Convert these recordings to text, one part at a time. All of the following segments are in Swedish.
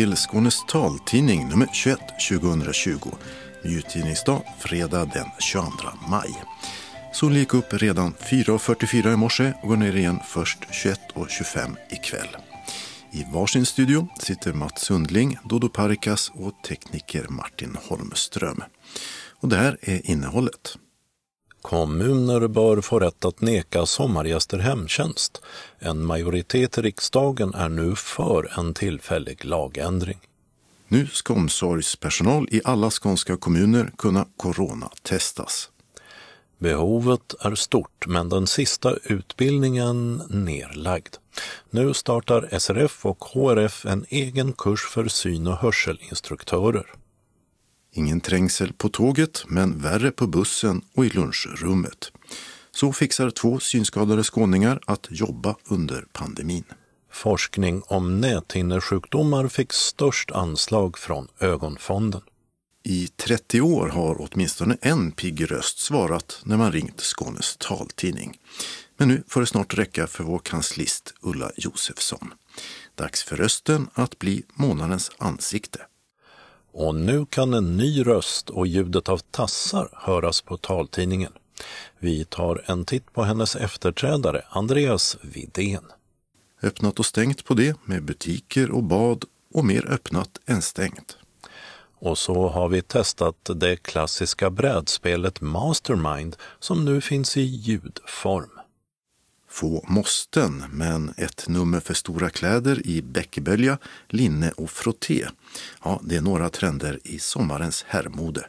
Till Skånes taltidning nummer 21 2020 Nyutgivningsdag utgivningsdag fredag den 22 maj. Solen gick upp redan 4.44 i morse och går ner igen först 21.25 ikväll. I varsin studio sitter Mats Sundling, Dodo Parikas och tekniker Martin Holmström. Och det här är innehållet. Kommuner bör få rätt att neka sommargäster hemtjänst. En majoritet i riksdagen är nu för en tillfällig lagändring. Nu ska omsorgspersonal i alla skånska kommuner kunna coronatestas. Behovet är stort, men den sista utbildningen nerlagd. Nu startar SRF och HRF en egen kurs för syn och hörselinstruktörer. Ingen trängsel på tåget, men värre på bussen och i lunchrummet. Så fixar två synskadade skåningar att jobba under pandemin. Forskning om näthinnesjukdomar fick störst anslag från Ögonfonden. I 30 år har åtminstone en pigg röst svarat när man ringt Skånes taltidning. Men nu får det snart räcka för vår kanslist Ulla Josefsson. Dags för rösten att bli månadens ansikte. Och nu kan en ny röst och ljudet av tassar höras på taltidningen. Vi tar en titt på hennes efterträdare, Andreas Vidén. Öppnat och stängt på det med butiker och bad och mer öppnat än stängt. Och så har vi testat det klassiska brädspelet Mastermind som nu finns i ljudform. Få måsten, men ett nummer för stora kläder i bäckebölja, linne och frotté. Ja, det är några trender i sommarens herrmode.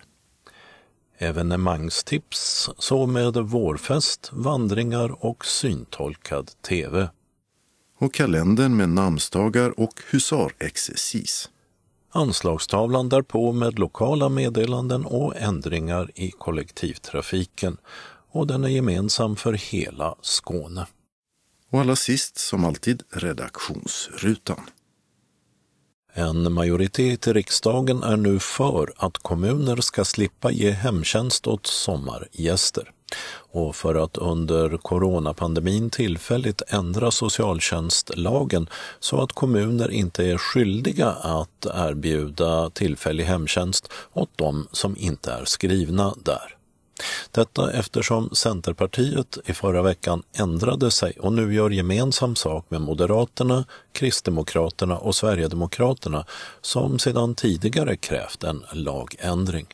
Evenemangstips, så med vårfest, vandringar och syntolkad tv. Och kalendern med namnsdagar och husarexercis. Anslagstavlan därpå med lokala meddelanden och ändringar i kollektivtrafiken och den är gemensam för hela Skåne. Och allra sist, som alltid, redaktionsrutan. En majoritet i riksdagen är nu för att kommuner ska slippa ge hemtjänst åt sommargäster och för att under coronapandemin tillfälligt ändra socialtjänstlagen så att kommuner inte är skyldiga att erbjuda tillfällig hemtjänst åt de som inte är skrivna där. Detta eftersom Centerpartiet i förra veckan ändrade sig och nu gör gemensam sak med Moderaterna, Kristdemokraterna och Sverigedemokraterna som sedan tidigare krävt en lagändring.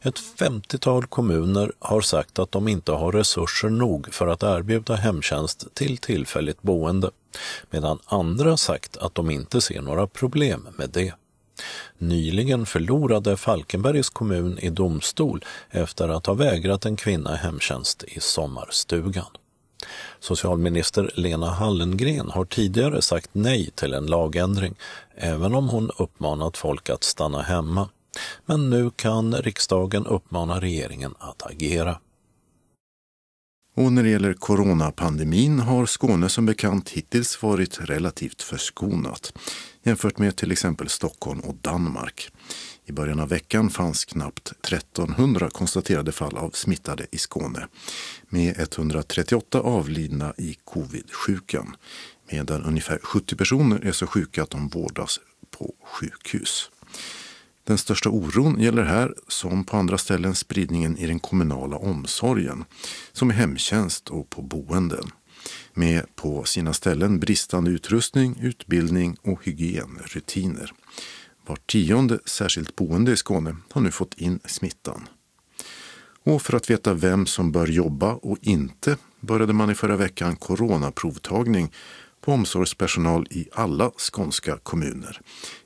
Ett 50-tal kommuner har sagt att de inte har resurser nog för att erbjuda hemtjänst till tillfälligt boende, medan andra sagt att de inte ser några problem med det. Nyligen förlorade Falkenbergs kommun i domstol efter att ha vägrat en kvinna hemtjänst i sommarstugan. Socialminister Lena Hallengren har tidigare sagt nej till en lagändring, även om hon uppmanat folk att stanna hemma. Men nu kan riksdagen uppmana regeringen att agera. Och när det gäller coronapandemin har Skåne som bekant hittills varit relativt förskonat jämfört med till exempel Stockholm och Danmark. I början av veckan fanns knappt 1300 konstaterade fall av smittade i Skåne med 138 avlidna i covid-sjukan medan ungefär 70 personer är så sjuka att de vårdas på sjukhus. Den största oron gäller här, som på andra ställen, spridningen i den kommunala omsorgen, som i hemtjänst och på boenden. Med på sina ställen bristande utrustning, utbildning och hygienrutiner. Var tionde särskilt boende i Skåne har nu fått in smittan. Och för att veta vem som bör jobba och inte började man i förra veckan coronaprovtagning på omsorgspersonal i alla skånska kommuner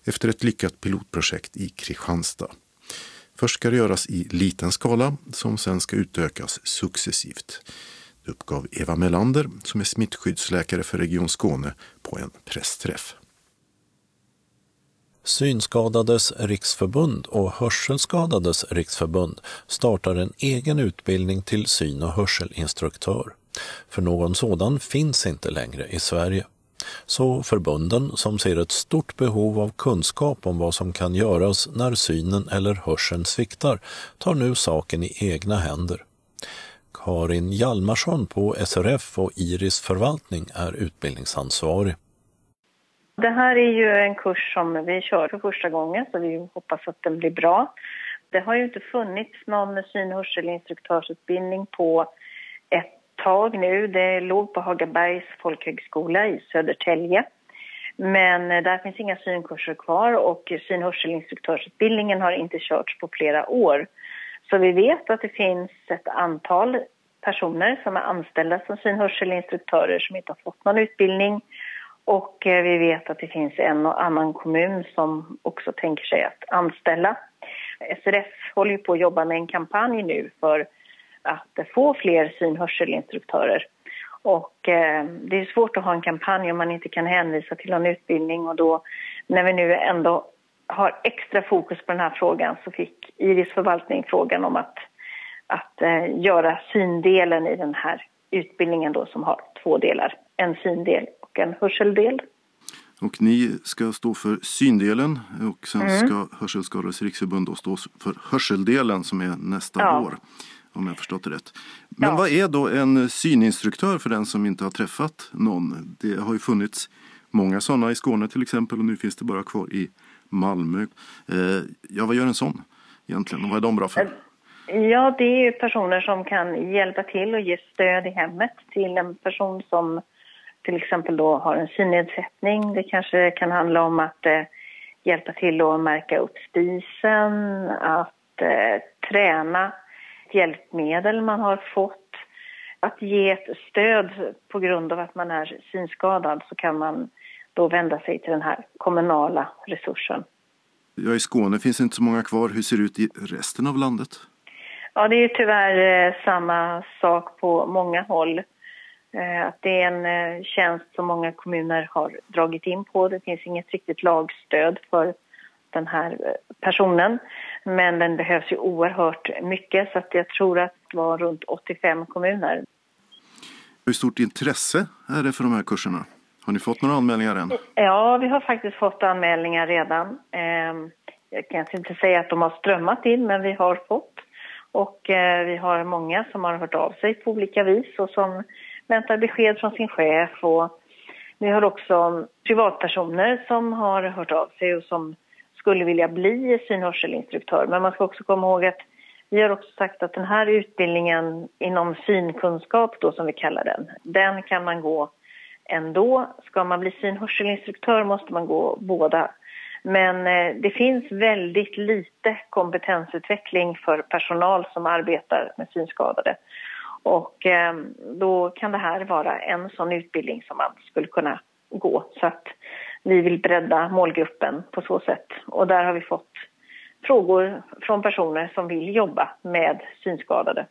efter ett lyckat pilotprojekt i Kristianstad. Först ska det göras i liten skala som sen ska utökas successivt. Det uppgav Eva Melander som är smittskyddsläkare för Region Skåne på en pressträff. Synskadades riksförbund och Hörselskadades riksförbund startar en egen utbildning till syn och hörselinstruktör. För någon sådan finns inte längre i Sverige. Så förbunden som ser ett stort behov av kunskap om vad som kan göras när synen eller hörseln sviktar tar nu saken i egna händer. Karin Hjalmarsson på SRF och Iris förvaltning är utbildningsansvarig. Det här är ju en kurs som vi kör för första gången så vi hoppas att den blir bra. Det har ju inte funnits någon syn och hörselinstruktörsutbildning på tag nu. Det låg på Hagabergs folkhögskola i Södertälje. Men eh, där finns inga synkurser kvar och synhörselinstruktörsutbildningen har inte körts på flera år. Så vi vet att det finns ett antal personer som är anställda som synhörselinstruktörer som inte har fått någon utbildning och eh, vi vet att det finns en och annan kommun som också tänker sig att anställa. SRF håller ju på att jobba med en kampanj nu för att få fler syn och hörselinstruktörer. Och eh, det är svårt att ha en kampanj om man inte kan hänvisa till någon utbildning och då när vi nu ändå har extra fokus på den här frågan så fick Iris förvaltning frågan om att, att eh, göra syndelen i den här utbildningen då som har två delar. En syndel och en hörseldel. Och ni ska stå för syndelen och sen mm. ska Hörselskadades riksförbund då stå för hörseldelen som är nästa ja. år. Om jag förstått det rätt. Men ja. vad är då en syninstruktör för den som inte har träffat någon? Det har ju funnits många sådana i Skåne till exempel och nu finns det bara kvar i Malmö. Eh, ja, vad gör en sån egentligen och vad är de bra för? Ja, det är personer som kan hjälpa till och ge stöd i hemmet till en person som till exempel då har en synnedsättning. Det kanske kan handla om att eh, hjälpa till att märka upp spisen, att eh, träna hjälpmedel man har fått. Att ge ett stöd på grund av att man är synskadad så kan man då vända sig till den här kommunala resursen. Ja, I Skåne finns inte så många kvar. Hur ser det ut i resten av landet? Ja, det är tyvärr eh, samma sak på många håll. Eh, att det är en eh, tjänst som många kommuner har dragit in på. Det finns inget riktigt lagstöd för den här personen. Men den behövs ju oerhört mycket så att jag tror att det var runt 85 kommuner. Hur stort intresse är det för de här kurserna? Har ni fått några anmälningar än? Ja, vi har faktiskt fått anmälningar redan. Ehm, jag kan inte säga att de har strömmat in, men vi har fått. Och eh, vi har många som har hört av sig på olika vis och som väntar besked från sin chef. Och vi har också privatpersoner som har hört av sig och som skulle vilja bli synhörselinstruktör. Men man ska också komma ihåg att vi har också sagt att den här utbildningen inom synkunskap då som vi kallar den, den kan man gå ändå. Ska man bli synhörselinstruktör måste man gå båda. Men eh, det finns väldigt lite kompetensutveckling för personal som arbetar med synskadade. Och eh, då kan det här vara en sån utbildning som man skulle kunna gå. Så att vi vill bredda målgruppen på så sätt. Och där har vi fått frågor från personer som vill jobba med synskadade.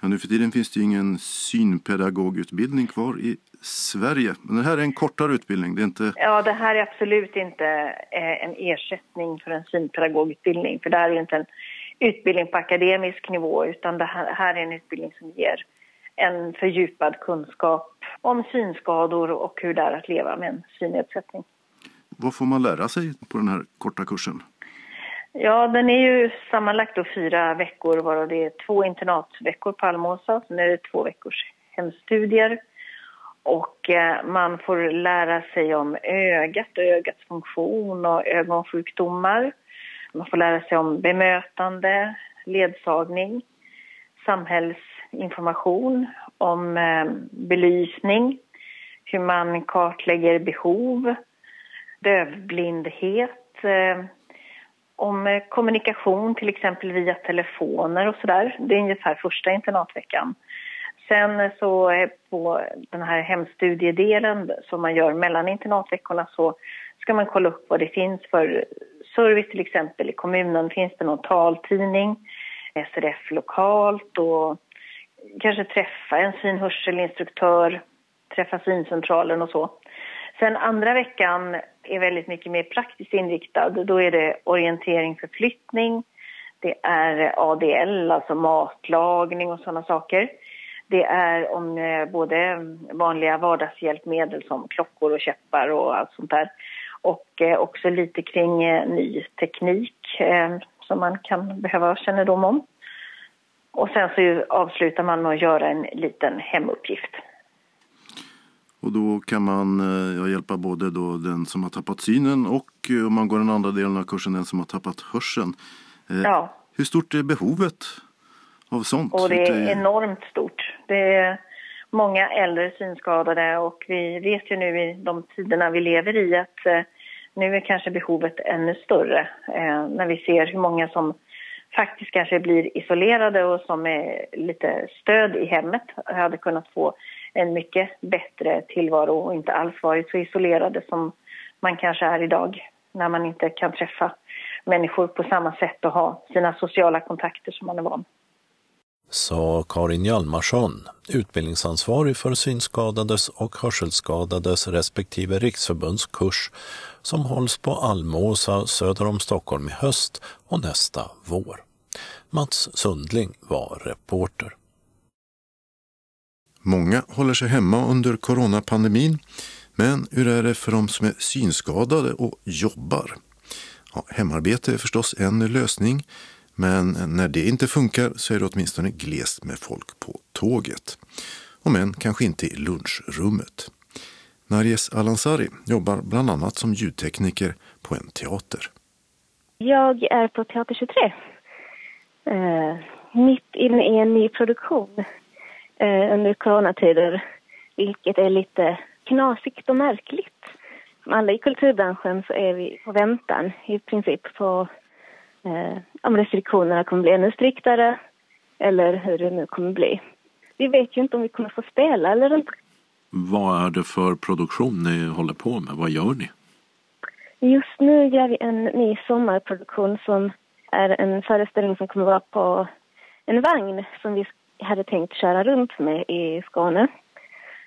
Ja, nu för tiden finns det ju ingen synpedagogutbildning kvar i Sverige. Men det här är en kortare utbildning. Det är inte... Ja, det här är absolut inte eh, en ersättning för en synpedagogutbildning. För det här är inte en utbildning på akademisk nivå utan det här är en utbildning som ger en fördjupad kunskap om synskador och hur det är att leva med en synnedsättning. Vad får man lära sig på den här korta kursen? Ja, den är ju sammanlagt då fyra veckor varav det är två internatveckor på Almåsa. Sen är det två veckors hemstudier. Och eh, man får lära sig om ögat och ögats funktion och ögonsjukdomar. Man får lära sig om bemötande, ledsagning, Information om eh, belysning, hur man kartlägger behov, dövblindhet, eh, om eh, kommunikation till exempel via telefoner och sådär. Det är ungefär första internatveckan. Sen så på den här hemstudiedelen som man gör mellan internatveckorna så ska man kolla upp vad det finns för service till exempel i kommunen. Finns det någon taltidning, SRF lokalt och kanske träffa en synhörselinstruktör, träffa syncentralen och så. Sen andra veckan är väldigt mycket mer praktiskt inriktad. Då är det orientering för flyttning, det är ADL, alltså matlagning och sådana saker. Det är om eh, både vanliga vardagshjälpmedel som klockor och käppar och allt sånt där. Och eh, också lite kring eh, ny teknik som man kan behöva kännedom om. Och sen så avslutar man med att göra en liten hemuppgift. Och då kan man ja, hjälpa både då den som har tappat synen och om man går den andra delen av kursen den som har tappat hörseln. Ja. Hur stort är behovet av sånt? Och det är enormt stort. Det är många äldre synskadade och vi vet ju nu i de tiderna vi lever i att eh, nu är kanske behovet ännu större eh, när vi ser hur många som faktiskt kanske blir isolerade och som med lite stöd i hemmet hade kunnat få en mycket bättre tillvaro och inte alls varit så isolerade som man kanske är idag när man inte kan träffa människor på samma sätt och ha sina sociala kontakter som man är van sa Karin Hjalmarsson, utbildningsansvarig för synskadades och hörselskadades respektive riksförbundskurs som hålls på Almåsa söder om Stockholm i höst och nästa vår. Mats Sundling var reporter. Många håller sig hemma under coronapandemin, men hur är det för de som är synskadade och jobbar? Ja, hemarbete är förstås en lösning, men när det inte funkar så är det åtminstone glest med folk på tåget. Om än kanske inte i lunchrummet. Narjes Alansari jobbar bland annat som ljudtekniker på en teater. Jag är på Teater 23. Eh, mitt inne i en ny produktion eh, under coronatider, vilket är lite knasigt och märkligt. Som alla i kulturbranschen så är vi på väntan i princip på eh, om restriktionerna kommer bli ännu striktare eller hur det nu kommer bli. Vi vet ju inte om vi kommer få spela eller inte. Vad är det för produktion ni håller på med? Vad gör ni? Just nu gör vi en ny sommarproduktion som är en föreställning som kommer vara på en vagn som vi hade tänkt köra runt med i Skåne.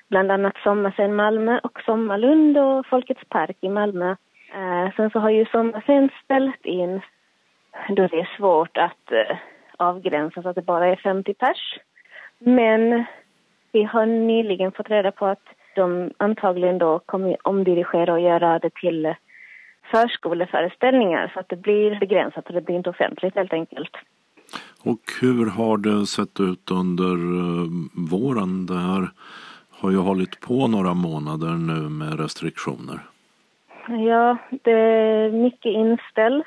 Bland annat Sommarscen Malmö och Sommarlund och Folkets park i Malmö. Eh, sen så har ju Sommarscen ställt in då det är svårt att eh, avgränsa så att det bara är 50 pers. Men vi har nyligen fått reda på att de antagligen då kommer omdirigera och göra det till förskoleföreställningar så att det blir begränsat och det blir inte offentligt helt enkelt. Och hur har det sett ut under eh, våren? Det här har ju hållit på några månader nu med restriktioner. Ja, det är mycket inställt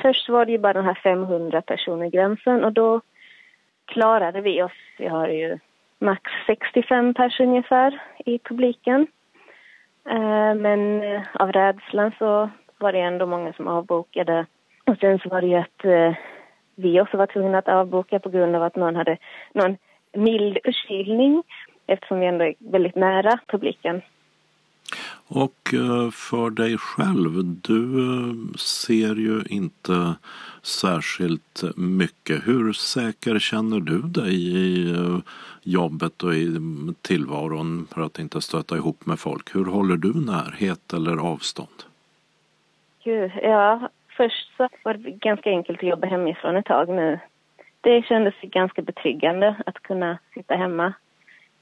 Först var det ju bara den här 500 personer gränsen och då klarade vi oss. Vi har ju max 65 personer ungefär i publiken. Eh, men eh, av rädslan så var det ändå många som avbokade. Och sen så var det ju att eh, vi också var tvungna att avboka på grund av att någon hade någon mild förkylning eftersom vi ändå är väldigt nära publiken. Och eh, för dig själv, du eh, ser ju inte särskilt mycket. Hur säker känner du dig i eh, jobbet och i tillvaron för att inte stöta ihop med folk? Hur håller du närhet eller avstånd? Gud, ja, först så var det ganska enkelt att jobba hemifrån ett tag nu. Det kändes ganska betryggande att kunna sitta hemma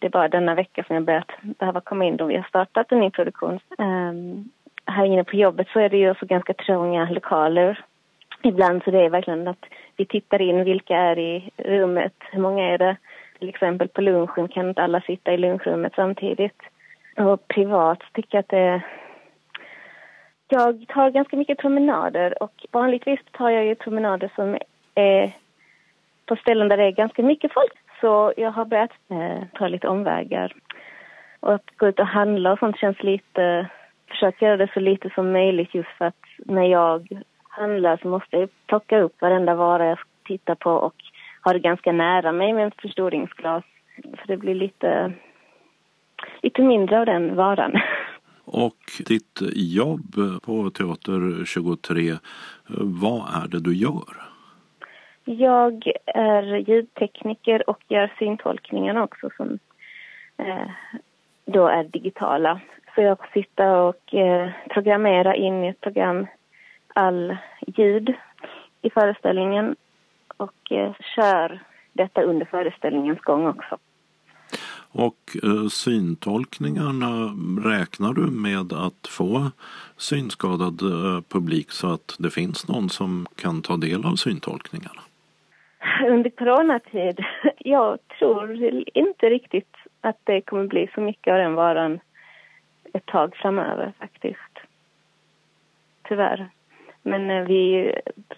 det är bara denna vecka som jag börjat behöva komma in då vi har startat en ny produktion. Um, här inne på jobbet så är det ju också ganska trånga lokaler. Ibland så det är verkligen att vi tittar in vilka är i rummet, hur många är det? Till exempel på lunchen kan inte alla sitta i lunchrummet samtidigt. Och privat tycker jag att det jag tar ganska mycket promenader och vanligtvis tar jag ju promenader som är på ställen där det är ganska mycket folk. Så jag har börjat eh, ta lite omvägar. Och att gå ut och handla och sånt känns lite... Försöka göra det så lite som möjligt just för att när jag handlar så måste jag plocka upp varenda vara jag tittar på och ha det ganska nära mig med ett förstoringsglas. För det blir lite, lite mindre av den varan. Och ditt jobb på Teater 23, vad är det du gör? Jag är ljudtekniker och gör syntolkningarna också som eh, då är digitala. Så jag får sitta och eh, programmera in i ett program all ljud i föreställningen och eh, kör detta under föreställningens gång också. Och eh, syntolkningarna, räknar du med att få synskadad eh, publik så att det finns någon som kan ta del av syntolkningarna? Under coronatid, jag tror inte riktigt att det kommer bli så mycket av den varan ett tag framöver faktiskt. Tyvärr. Men eh, vi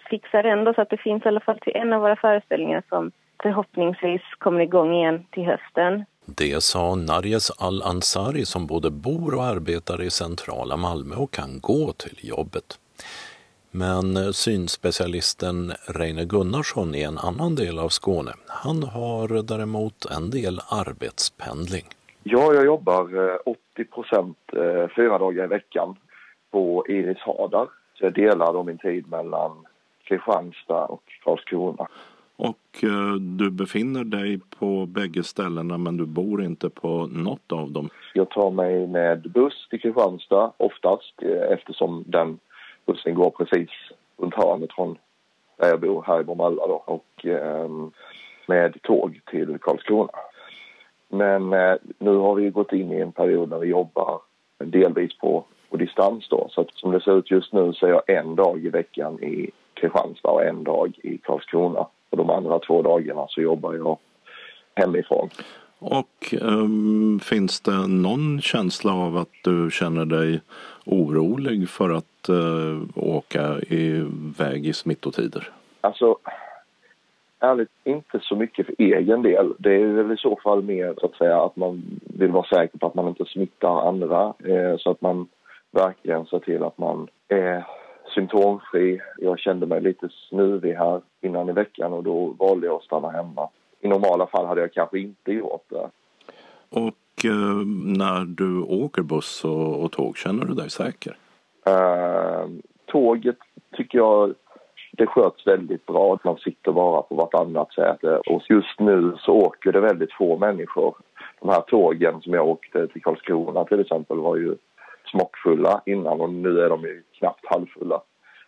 fixar ändå så att det finns i alla fall till en av våra föreställningar som förhoppningsvis kommer igång igen till hösten. Det sa Narjes Al-Ansari som både bor och arbetar i centrala Malmö och kan gå till jobbet. Men synspecialisten Reine Gunnarsson i en annan del av Skåne, han har däremot en del arbetspendling. Ja, jag jobbar 80 eh, procent eh, fyra dagar i veckan på Iris Hadar. Så jag delar då min tid mellan Kristianstad och Karlskrona. Och eh, du befinner dig på bägge ställena men du bor inte på något av dem? Jag tar mig med buss till Kristianstad oftast eftersom den bussen går precis runt hörnet från där jag bor här i Bromölla då och eh, med tåg till Karlskrona. Men eh, nu har vi gått in i en period när vi jobbar delvis på, på distans då. Så att som det ser ut just nu så är jag en dag i veckan i Kristianstad och en dag i Karlskrona. Och de andra två dagarna så jobbar jag hemifrån. Och um, finns det någon känsla av att du känner dig orolig för att uh, åka iväg i smittotider? Alltså, ärligt inte så mycket för egen del. Det är väl i så fall mer så att säga att man vill vara säker på att man inte smittar andra eh, så att man verkligen ser till att man är symptomfri. Jag kände mig lite snuvig här innan i veckan och då valde jag att stanna hemma. I normala fall hade jag kanske inte gjort det. Och eh, när du åker buss och, och, tåg, känner du dig säker? Uh, tåget tycker jag det sköts väldigt bra. Man sitter bara på vartannat säte och just nu så åker det väldigt få människor. De här tågen som jag åkte till Karlskrona till exempel var ju smockfulla innan och nu är de ju knappt halvfulla.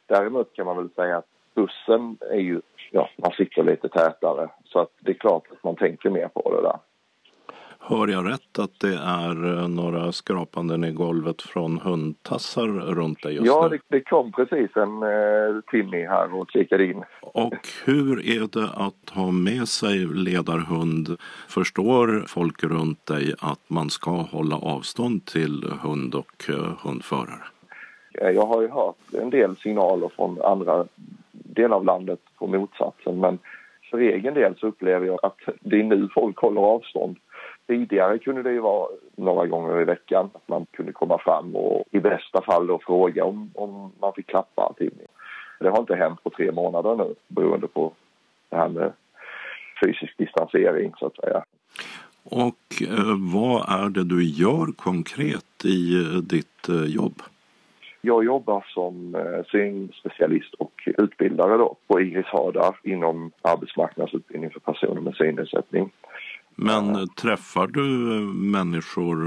Däremot kan man väl säga att bussen är ju, ja, man sitter lite tätare så att det är klart att man tänker mer på det där. Hör jag rätt att det är eh, några skrapanden i golvet från hundtassar runt dig just ja, nu? Ja, det, det, kom precis en eh, Timmy här och kikade in. Och hur är det att ha med sig ledarhund? Förstår folk runt dig att man ska hålla avstånd till hund och uh, hundförare? Jag har ju hört en del signaler från andra delar av landet på motsatsen men för egen del så upplever jag att det är nu folk håller avstånd. Tidigare kunde det ju vara några gånger i veckan att man kunde komma fram och i bästa fall då fråga om, om man fick klappa till. Det har inte hänt på tre månader nu beroende på det här med fysisk distansering så att säga. Och eh, vad är det du gör konkret i eh, ditt eh, jobb? Jag jobbar som eh, synspecialist och utbildare då på Iris Hadar inom arbetsmarknadsutbildning för personer med synnedsättning. Men träffar du människor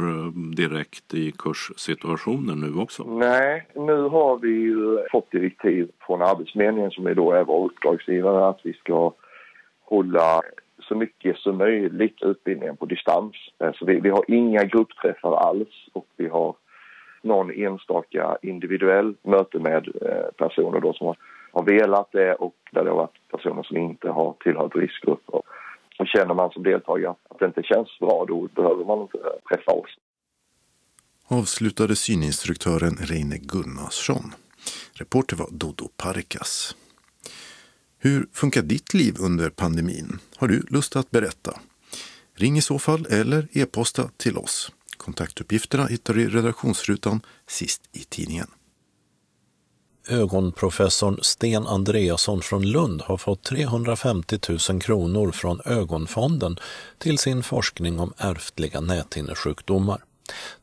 direkt i kurssituationen nu också? Nej, nu har vi ju fått direktiv från Arbetsförmedlingen som är då är vår uppdragsgivare att vi ska hålla så mycket som möjligt utbildningen på distans. Eh, så vi, vi har inga gruppträffar alls och vi har någon enstaka individuell möte med eh, personer då som har, har velat det och där det har varit personer som inte har tillhört riskgrupper. Och känner man som deltagare att det inte känns bra då behöver man inte eh, träffa oss. Avslutade syninstruktören Reine Gunnarsson. Reporter var Dodo Parkas. Hur funkar ditt liv under pandemin? Har du lust att berätta? Ring i så fall eller e-posta till oss. Kontaktuppgifterna hittar du i redaktionsrutan sist i tidningen. Ögonprofessorn Sten Andreasson från Lund har fått 350 000 kronor från Ögonfonden till sin forskning om ärftliga näthinnesjukdomar.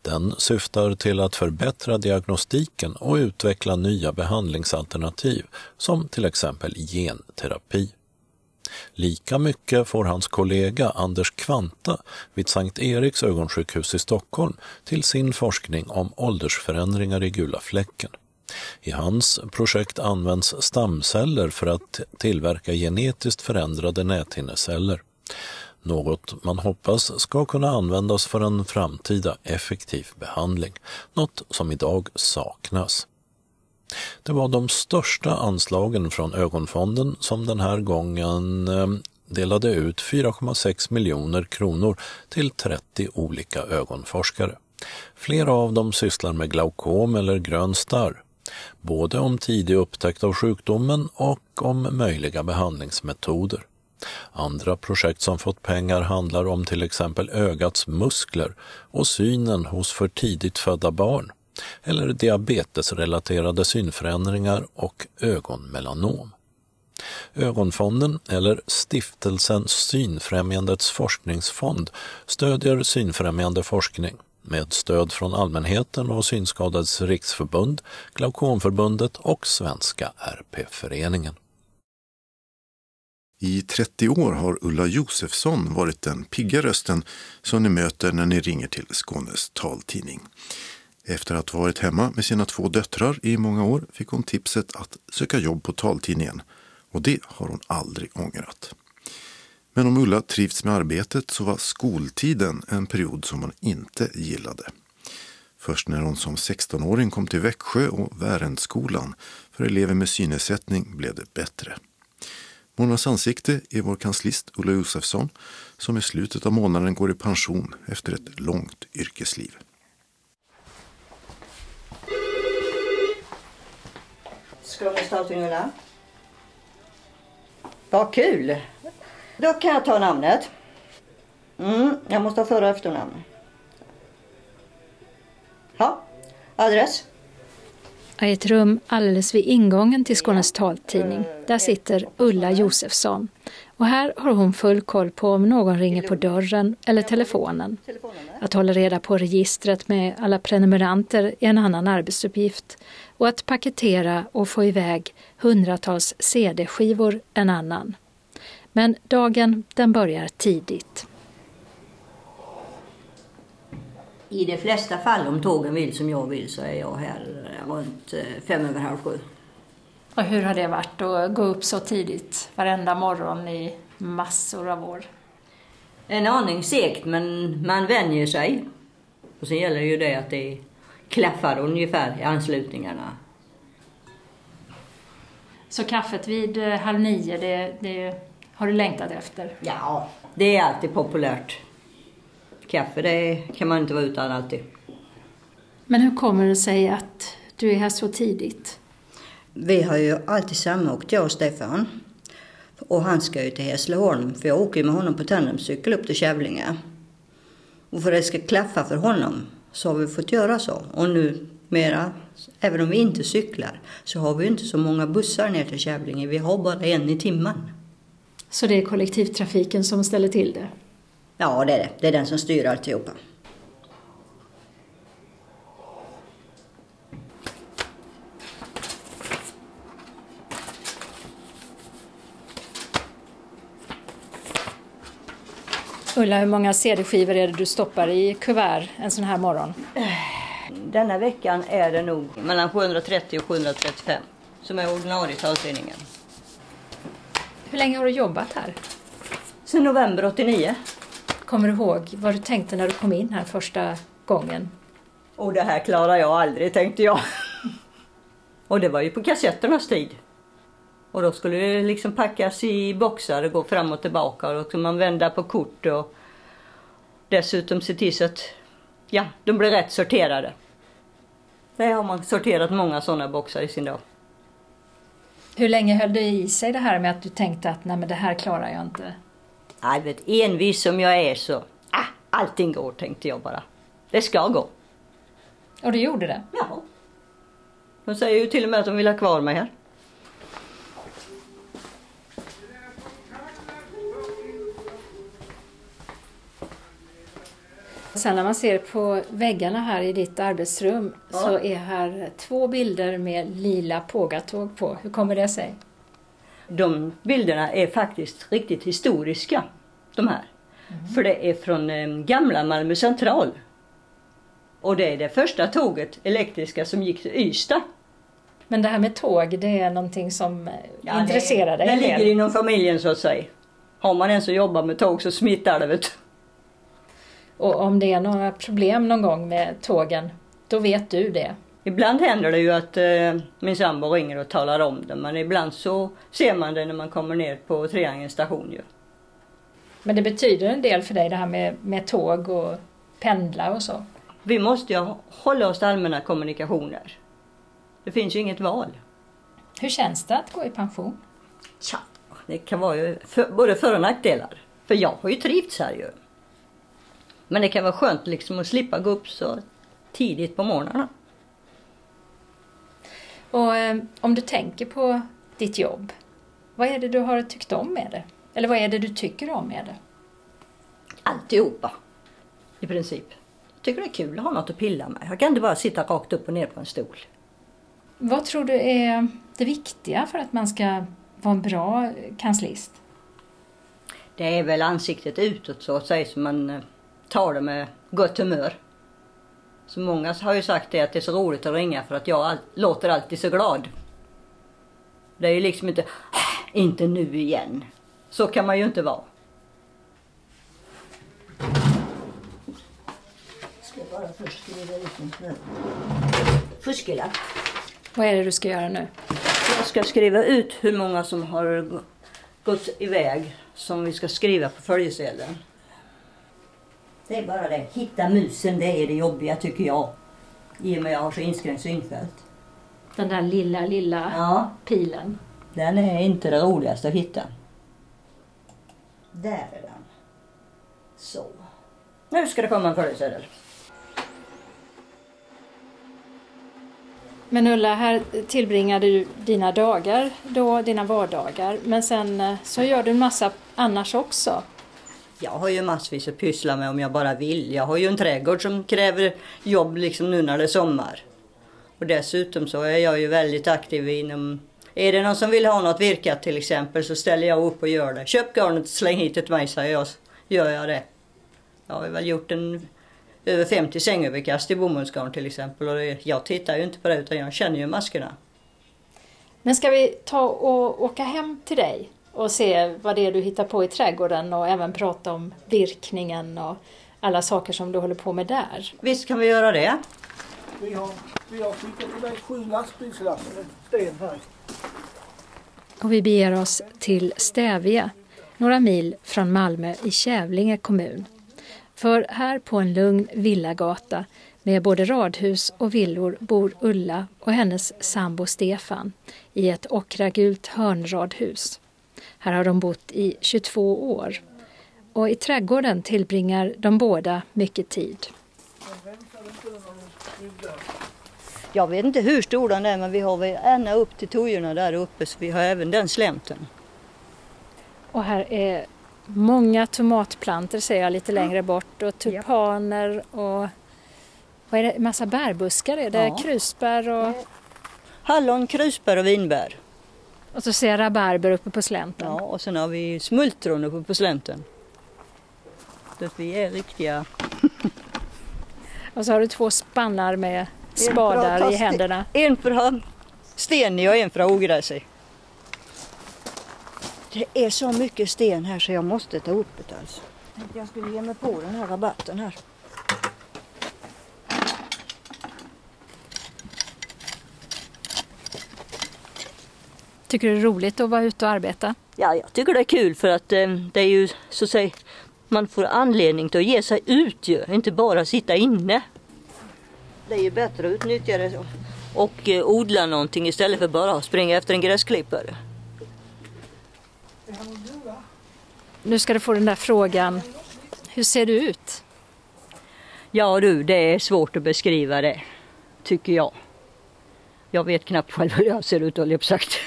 Den syftar till att förbättra diagnostiken och utveckla nya behandlingsalternativ som till exempel genterapi. Lika mycket får hans kollega Anders Kvanta vid Sankt Eriks ögonsjukhus i Stockholm till sin forskning om åldersförändringar i gula fläcken. I hans projekt används stamceller för att tillverka genetiskt förändrade näthinneceller. Något man hoppas ska kunna användas för en framtida effektiv behandling, något som idag saknas. Det var de största anslagen från Ögonfonden som den här gången eh, delade ut 4,6 miljoner kronor till 30 olika ögonforskare. Flera av dem sysslar med glaukom eller grön starr, både om tidig upptäckt av sjukdomen och om möjliga behandlingsmetoder. Andra projekt som fått pengar handlar om till exempel ögats muskler och synen hos för tidigt födda barn eller diabetesrelaterade synförändringar och ögonmelanom. Ögonfonden, eller Stiftelsen Synfrämjandets forskningsfond, stödjer synfrämjande forskning med stöd från allmänheten och Synskadades riksförbund, Glaukomförbundet och Svenska RP-föreningen. I 30 år har Ulla Josefsson varit den pigga rösten som ni möter när ni ringer till Skånes taltidning. Efter att ha varit hemma med sina två döttrar i många år fick hon tipset att söka jobb på taltidningen och det har hon aldrig ångrat. Men om Ulla trivts med arbetet så var skoltiden en period som hon inte gillade. Först när hon som 16-åring kom till Växjö och Värendskolan för elever med synnedsättning blev det bättre. Månadens ansikte är vår kanslist Ulla Josefsson som i slutet av månaden går i pension efter ett långt yrkesliv. Skånes taltidning Ulla. Vad kul! Då kan jag ta namnet. Mm, jag måste ha för och efternamn. Ja, adress? I ett rum alldeles vid ingången till Skånes taltidning. Där sitter Ulla Josefsson. Och här har hon full koll på om någon ringer på dörren eller telefonen. Att hålla reda på registret med alla prenumeranter är en annan arbetsuppgift och att paketera och få iväg hundratals CD-skivor en annan. Men dagen den börjar tidigt. I de flesta fall om tågen vill som jag vill så är jag här runt eh, fem över halv sju. Och hur har det varit att gå upp så tidigt varenda morgon i massor av år? En aning segt men man vänjer sig. Och sen gäller det ju det att det klaffar ungefär i anslutningarna. Så kaffet vid eh, halv nio, det, det har du längtat efter? Ja, det är alltid populärt. Kaffe det kan man inte vara utan alltid. Men hur kommer det sig att du är här så tidigt? Vi har ju alltid samåkt, jag och Stefan. Och han ska ju till Hässleholm, för jag åker ju med honom på tandemcykel upp till Kävlinge. Och för att det ska klaffa för honom så har vi fått göra så. Och nu mera, även om vi inte cyklar, så har vi inte så många bussar ner till Kävlinge. Vi har bara en i timmen. Så det är kollektivtrafiken som ställer till det? Ja, det är det. Det är den som styr alltihopa. Ulla, hur många CD-skivor är det du stoppar i kuvert en sån här morgon? Denna veckan är det nog mellan 730 och 735 som är ordinarie taltidningen. Hur länge har du jobbat här? Sen november 89. Kommer du ihåg vad du tänkte när du kom in här första gången? Och det här klarar jag aldrig, tänkte jag. Och det var ju på kassetternas tid. Och då skulle det liksom packas i boxar och gå fram och tillbaka och då skulle man vända på kort och dessutom se till så att ja, de blir rätt sorterade. Det har man sorterat många sådana boxar i sin dag. Hur länge höll det i sig det här med att du tänkte att nej men det här klarar jag inte? Nej, vet, envis som jag är så, ah, allting går tänkte jag bara. Det ska gå. Och det gjorde det? Ja. De säger ju till och med att de vill ha kvar mig här. Sen när man ser på väggarna här i ditt arbetsrum ja. så är här två bilder med lila pågatåg på. Hur kommer det sig? De bilderna är faktiskt riktigt historiska, de här. Mm. För det är från eh, gamla Malmö central. Och det är det första tåget, elektriska, som gick till Ystad. Men det här med tåg, det är någonting som ja, intresserar dig? Det ligger inom familjen så att säga. Har man en som jobbar med tåg så smittar det. Vet och om det är några problem någon gång med tågen, då vet du det. Ibland händer det ju att eh, min sambo ringer och talar om det men ibland så ser man det när man kommer ner på Triangelns station ju. Men det betyder en del för dig det här med, med tåg och pendla och så? Vi måste ju hålla oss till allmänna kommunikationer. Det finns ju inget val. Hur känns det att gå i pension? Tja, det kan vara ju för, både för och nackdelar. För jag har ju trivts här ju. Men det kan vara skönt liksom att slippa gå upp så tidigt på morgnarna. Och eh, om du tänker på ditt jobb, vad är det du har tyckt om med det? Eller vad är det du tycker om med det? Alltihopa. I princip. Jag tycker det är kul att ha något att pilla med. Jag kan inte bara sitta rakt upp och ner på en stol. Vad tror du är det viktiga för att man ska vara en bra kanslist? Det är väl ansiktet utåt så att säga, så man eh, tar det med gott humör. Så många har ju sagt det att det är så roligt att ringa för att jag all låter alltid så glad. Det är ju liksom inte, äh, inte nu igen. Så kan man ju inte vara. Ska jag bara först skriva ut en fuskelapp. Vad är det du ska göra nu? Jag ska skriva ut hur många som har gått iväg som vi ska skriva på följesedeln. Det är bara det. Hitta musen, det är det jobbiga tycker jag. I och med att jag har så inskränkt synfält. Den där lilla, lilla Ja, pilen. den är inte det roligaste att hitta. Där är den. Så. Nu ska det komma en följesedel. Men Ulla, här tillbringar du dina dagar, då, dina vardagar. Men sen eh, så gör du en massa annars också. Jag har ju massvis att pyssla med om jag bara vill. Jag har ju en trädgård som kräver jobb liksom nu när det är sommar. Och dessutom så är jag ju väldigt aktiv inom... Är det någon som vill ha något virkat till exempel så ställer jag upp och gör det. Köp garnet och släng hit det till mig säger jag, gör jag det. Jag har väl gjort en över 50 sängöverkast i bomullsgarn till exempel och det, jag tittar ju inte på det utan jag känner ju maskerna. Men ska vi ta och åka hem till dig och se vad det är du hittar på i trädgården och även prata om virkningen och alla saker som du håller på med där? Visst kan vi göra det. Vi har, vi har skickat iväg sju lastbilslass med sten här. Och vi beger oss till Stävje, några mil från Malmö i Kävlinge kommun. För här på en lugn villagata med både radhus och villor bor Ulla och hennes sambo Stefan i ett ockragult hörnradhus. Här har de bott i 22 år. Och i trädgården tillbringar de båda mycket tid. Jag vet inte hur stor den är men vi har väl ända upp till tojorna där uppe så vi har även den slänten. Och här är många tomatplanter ser jag lite längre bort och tulpaner och vad är det? massa bärbuskar är det? Ja. Krusbär och, Hallon, krusbär och vinbär. Och så ser jag rabarber uppe på slänten. Ja, och sen har vi smultron uppe på slänten. Så att vi är riktiga... Och så har du två spannar med spadar i händerna. En för att ha sten i och en för att ha ogräs i. Det är så mycket sten här så jag måste ta upp det alltså. Jag skulle ge mig på den här rabatten här. Tycker du det är roligt att vara ute och arbeta? Ja, jag tycker det är kul för att eh, det är ju så att säga, man får anledning till att ge sig ut ju, inte bara sitta inne. Det är ju bättre att utnyttja det och eh, odla någonting istället för bara att springa efter en gräsklippare. Nu ska du få den där frågan. Hur ser du ut? Ja du, det är svårt att beskriva det, tycker jag. Jag vet knappt själv hur jag ser ut, höll jag på sagt.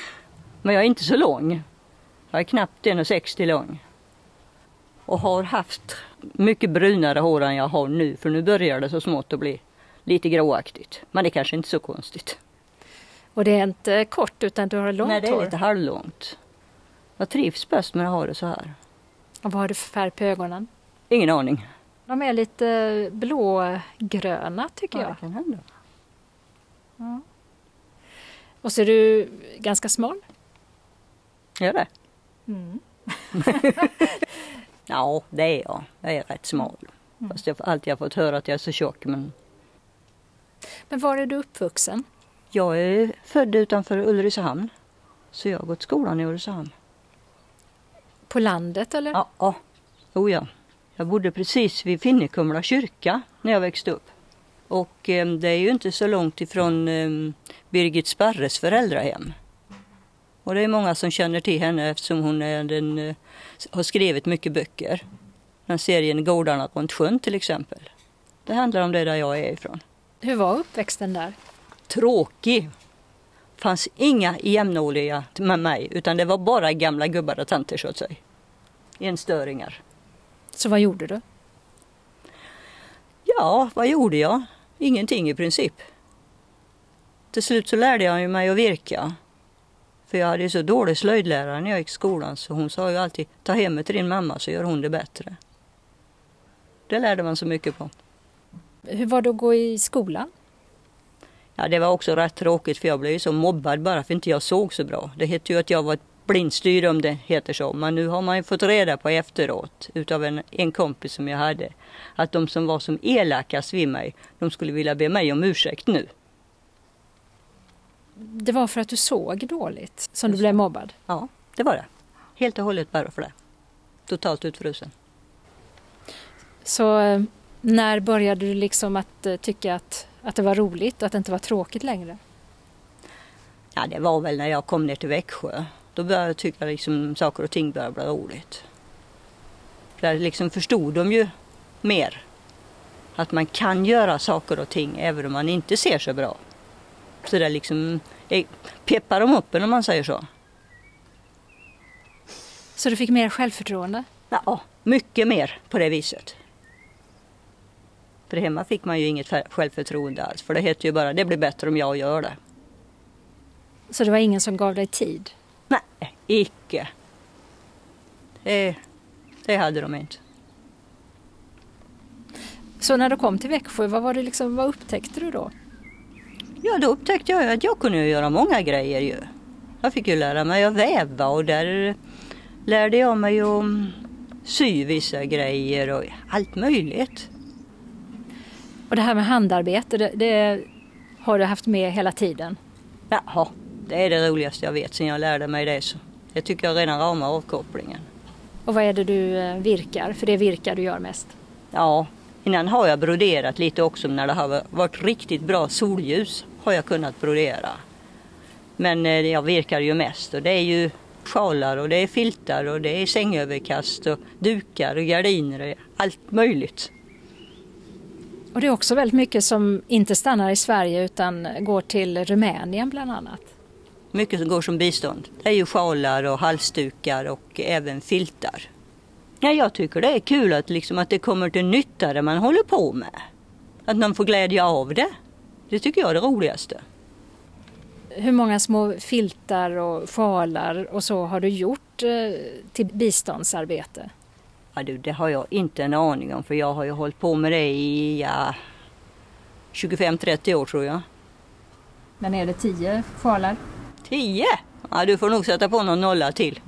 Men jag är inte så lång. Jag är knappt 1,60 lång. Och har haft mycket brunare hår än jag har nu, för nu börjar det så smått att bli lite gråaktigt. Men det är kanske inte så konstigt. Och det är inte kort utan du har långt Nej, det är hår. lite halvlångt. Jag trivs bäst med att ha det så här. Och vad har du för färg på ögonen? Ingen aning. De är lite blågröna tycker Ja, jag. det kan hända. Och så är du ganska smal. Gör det? Mm. ja, det är jag. Jag är rätt smal. Mm. Fast jag har alltid fått höra att jag är så tjock. Men Men var är du uppvuxen? jag är född utanför Ulricehamn. Så jag har gått skolan i Ulricehamn. På landet eller? Ja, ja. Oh, ja. Jag bodde precis vid Finnekumla kyrka när jag växte upp. Och eh, det är ju inte så långt ifrån eh, Birgit Sparres föräldrahem. Och det är många som känner till henne eftersom hon är den, eh, har skrivit mycket böcker. Den serien Gårdarna runt sjön till exempel. Det handlar om det där jag är ifrån. Hur var uppväxten där? Tråkig. fanns inga jämnåriga med mig utan det var bara gamla gubbar och tanter så att säga. Enstöringar. Så vad gjorde du? Ja, vad gjorde jag? Ingenting i princip. Till slut så lärde jag mig att virka. För jag hade så dålig slöjdlärare när jag gick i skolan så hon sa ju alltid ta hem det till din mamma så gör hon det bättre. Det lärde man så mycket på. Hur var det att gå i skolan? Ja, det var också rätt tråkigt för jag blev ju så mobbad bara för inte jag såg så bra. Det hette ju att jag var ett blindstyre om det heter så. Men nu har man ju fått reda på efteråt utav en, en kompis som jag hade att de som var som elakast vid mig, de skulle vilja be mig om ursäkt nu. Det var för att du såg dåligt som du blev mobbad? Ja, det var det. Helt och hållet bara för det. Totalt utfrusen. Så eh, när började du liksom att eh, tycka att, att det var roligt, att det inte var tråkigt längre? Ja, det var väl när jag kom ner till Växjö. Då började jag tycka liksom saker och ting började bli roligt. Där liksom förstod de ju mer. Att man kan göra saker och ting även om man inte ser så bra. Så det liksom peppar de upp om man säger så. Så du fick mer självförtroende? Ja, mycket mer på det viset. För hemma fick man ju inget självförtroende alls. För det hette ju bara, det blir bättre om jag gör det. Så det var ingen som gav dig tid? Nej, icke. Det, det hade de inte. Så när du kom till Växjö, vad, var det liksom, vad upptäckte du då? Ja, då upptäckte jag att jag kunde göra många grejer ju. Jag fick ju lära mig att väva och där lärde jag mig att sy vissa grejer och allt möjligt. Och det här med handarbete, det, det har du haft med hela tiden? Jaha, det är det roligaste jag vet sen jag lärde mig det. Så det tycker jag redan ramar avkopplingen. Och vad är det du eh, virkar? För det är virkar du gör mest? Ja, innan har jag broderat lite också när det har varit riktigt bra solljus har jag kunnat brodera. Men eh, jag virkar ju mest och det är ju sjalar och det är filtar och det är sängöverkast och dukar och gardiner och allt möjligt. Och det är också väldigt mycket som inte stannar i Sverige utan går till Rumänien bland annat. Mycket som går som bistånd. Det är ju sjalar och halsdukar och även filtar. Ja, jag tycker det är kul att, liksom, att det kommer till nytta det man håller på med. Att man får glädje av det. Det tycker jag är det roligaste. Hur många små filtar och sjalar och så har du gjort eh, till biståndsarbete? Ja, du, det har jag inte en aning om för jag har ju hållit på med det i ja, 25-30 år tror jag. Men är det 10 sjalar? 10? Ja, du får nog sätta på någon nolla till.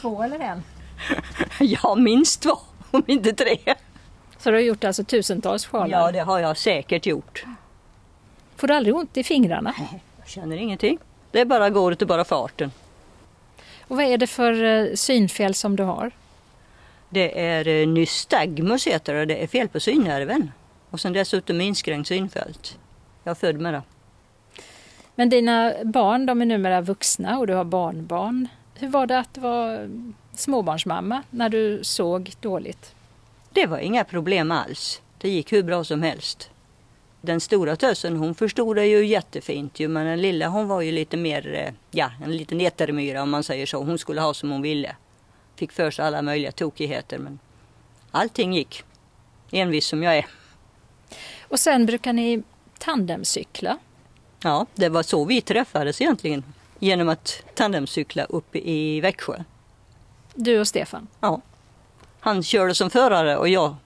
Två eller en? ja, minst två, om inte tre. Så du har gjort alltså tusentals sjalar? Ja, det har jag säkert gjort. Får du aldrig ont i fingrarna? Nej, jag känner ingenting. Det är bara går utav bara farten. Och vad är det för eh, synfel som du har? Det är eh, nystagmus heter det. Det är fel på synnerven. Och sen dessutom inskränkt synfält. Jag är född med det. Men dina barn, de är numera vuxna och du har barnbarn. Hur var det att vara småbarnsmamma när du såg dåligt? Det var inga problem alls. Det gick hur bra som helst. Den stora tösen hon förstod det ju jättefint ju, men den lilla hon var ju lite mer, eh, ja en liten etermyra om man säger så. Hon skulle ha som hon ville. Fick för sig alla möjliga tokigheter men allting gick. Envis som jag är. Och sen brukar ni tandemcykla? Ja, det var så vi träffades egentligen. Genom att tandemcykla uppe i Växjö. Du och Stefan? Ja. Han körde som förare och jag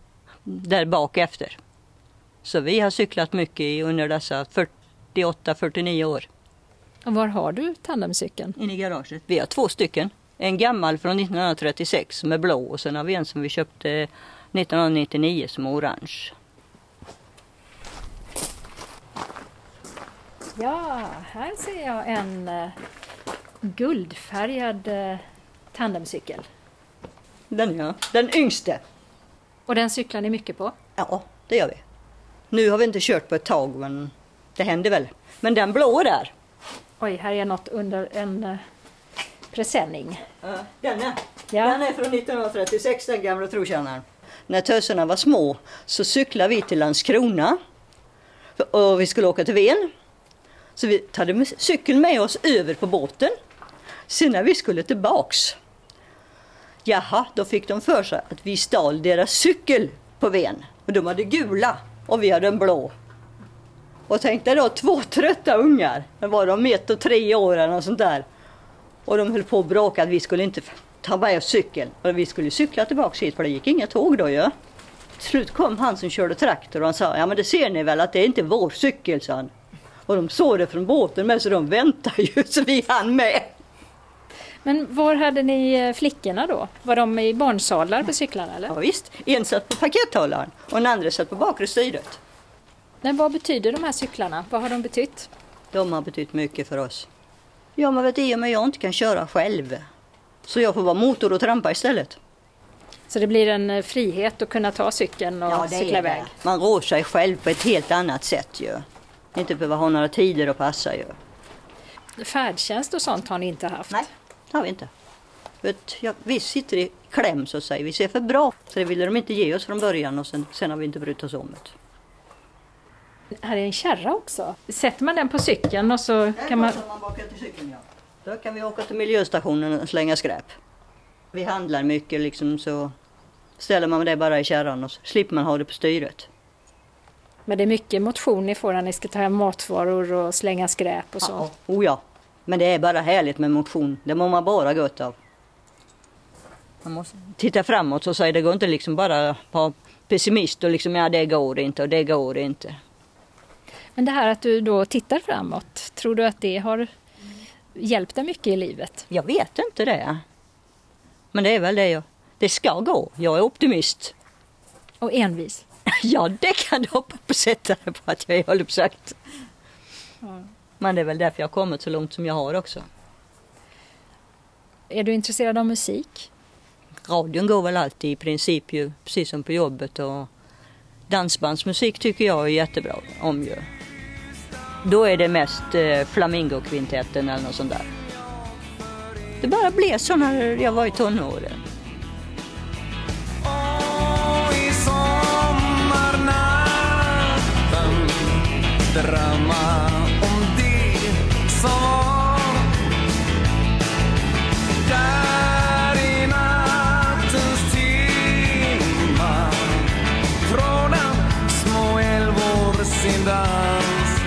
där bak efter. Så vi har cyklat mycket under dessa 48-49 år. Och var har du tandemcykeln? Inne i garaget. Vi har två stycken. En gammal från 1936 som är blå och sen har vi en som vi köpte 1999 som är orange. Ja, här ser jag en uh, guldfärgad uh, tandemcykel. Den ja, den yngste. Och den cyklar ni mycket på? Ja, det gör vi. Nu har vi inte kört på ett tag men det händer väl. Men den blå där. Oj, här är något under en uh, presenning. Uh, den är. Ja. Den är från 1936 den gamla trotjänaren. När töserna var små så cyklade vi till Landskrona. Och vi skulle åka till Ven. Så vi hade cykeln med oss över på båten. Sen när vi skulle tillbaks. Jaha, då fick de för sig att vi stal deras cykel på Ven. Och de hade gula och vi hade en blå. Och tänkte då två trötta ungar. Det var de ett och tre år eller något sånt där. Och de höll på att bråka att vi skulle inte ta med oss cykeln. Och vi skulle cykla tillbaks hit för det gick inga tåg då ju. Till slut kom han som körde traktor och han sa, ja men det ser ni väl att det är inte vår cykel, sa han. Och de såg det från båten med så de väntade ju så vi hann med. Men var hade ni eh, flickorna då? Var de i barnsadlar på cyklarna eller? Ja, visst, en satt på pakethållaren och den andra satt på bakre styret. Men vad betyder de här cyklarna? Vad har de betytt? De har betytt mycket för oss. Ja, men vet du, men jag inte kan köra själv. Så jag får vara motor och trampa istället. Så det blir en eh, frihet att kunna ta cykeln och Ja, cykla iväg? Man rår sig själv på ett helt annat sätt ju. Inte behöva ha några tider att passa ju. Färdtjänst och sånt har ni inte haft? Nej, det har vi inte. Vet, ja, vi sitter i kläm så att säga. Vi ser för bra. Så det ville de inte ge oss från början och sen, sen har vi inte brytt oss om det. Här är en kärra också. Sätter man den på cykeln och så kan man... man bakar till cykeln, ja. Då kan vi åka till miljöstationen och slänga skräp. Vi handlar mycket liksom så ställer man det bara i kärran och så slipper man ha det på styret. Men det är mycket motion ni får när ni ska ta hem matvaror och slänga skräp och så. Ja, oh ja. Men det är bara härligt med motion. Det mår man bara gott av. Man måste titta framåt så säger det går inte liksom bara vara pessimist och liksom ja det går inte och det går inte. Men det här att du då tittar framåt, tror du att det har hjälpt dig mycket i livet? Jag vet inte det. Men det är väl det jag, det ska gå. Jag är optimist. Och envis? Ja, det kan du hoppa på sätta det på att jag är, på sagt. Men det är väl därför jag har kommit så långt som jag har också. Är du intresserad av musik? Radion går väl alltid i princip ju, precis som på jobbet och dansbandsmusik tycker jag är jättebra om ju. Då är det mest eh, Flamingokvintetten eller något sånt där. Det bara blev så när jag var i tonåren. Och sin dans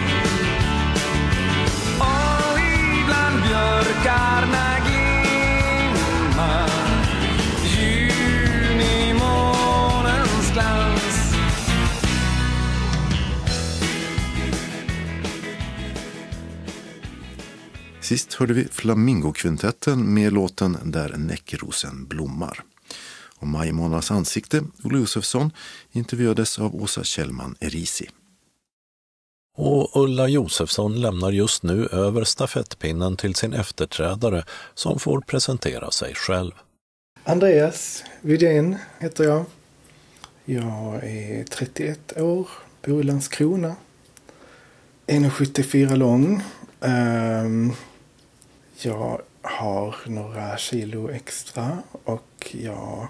Och ibland björkarna glimmar Junimånens glans Sist hörde vi Flamingokvintetten med låten Där näckrosen blommar. Och maj månads ansikte, Olle Josefsson, intervjuades av Åsa Kjellman Erisi. Och Ulla Josefsson lämnar just nu över stafettpinnen till sin efterträdare som får presentera sig själv. Andreas Widén heter jag. Jag är 31 år, bor i Landskrona. 1,74 lång. Ehm, jag har några kilo extra och jag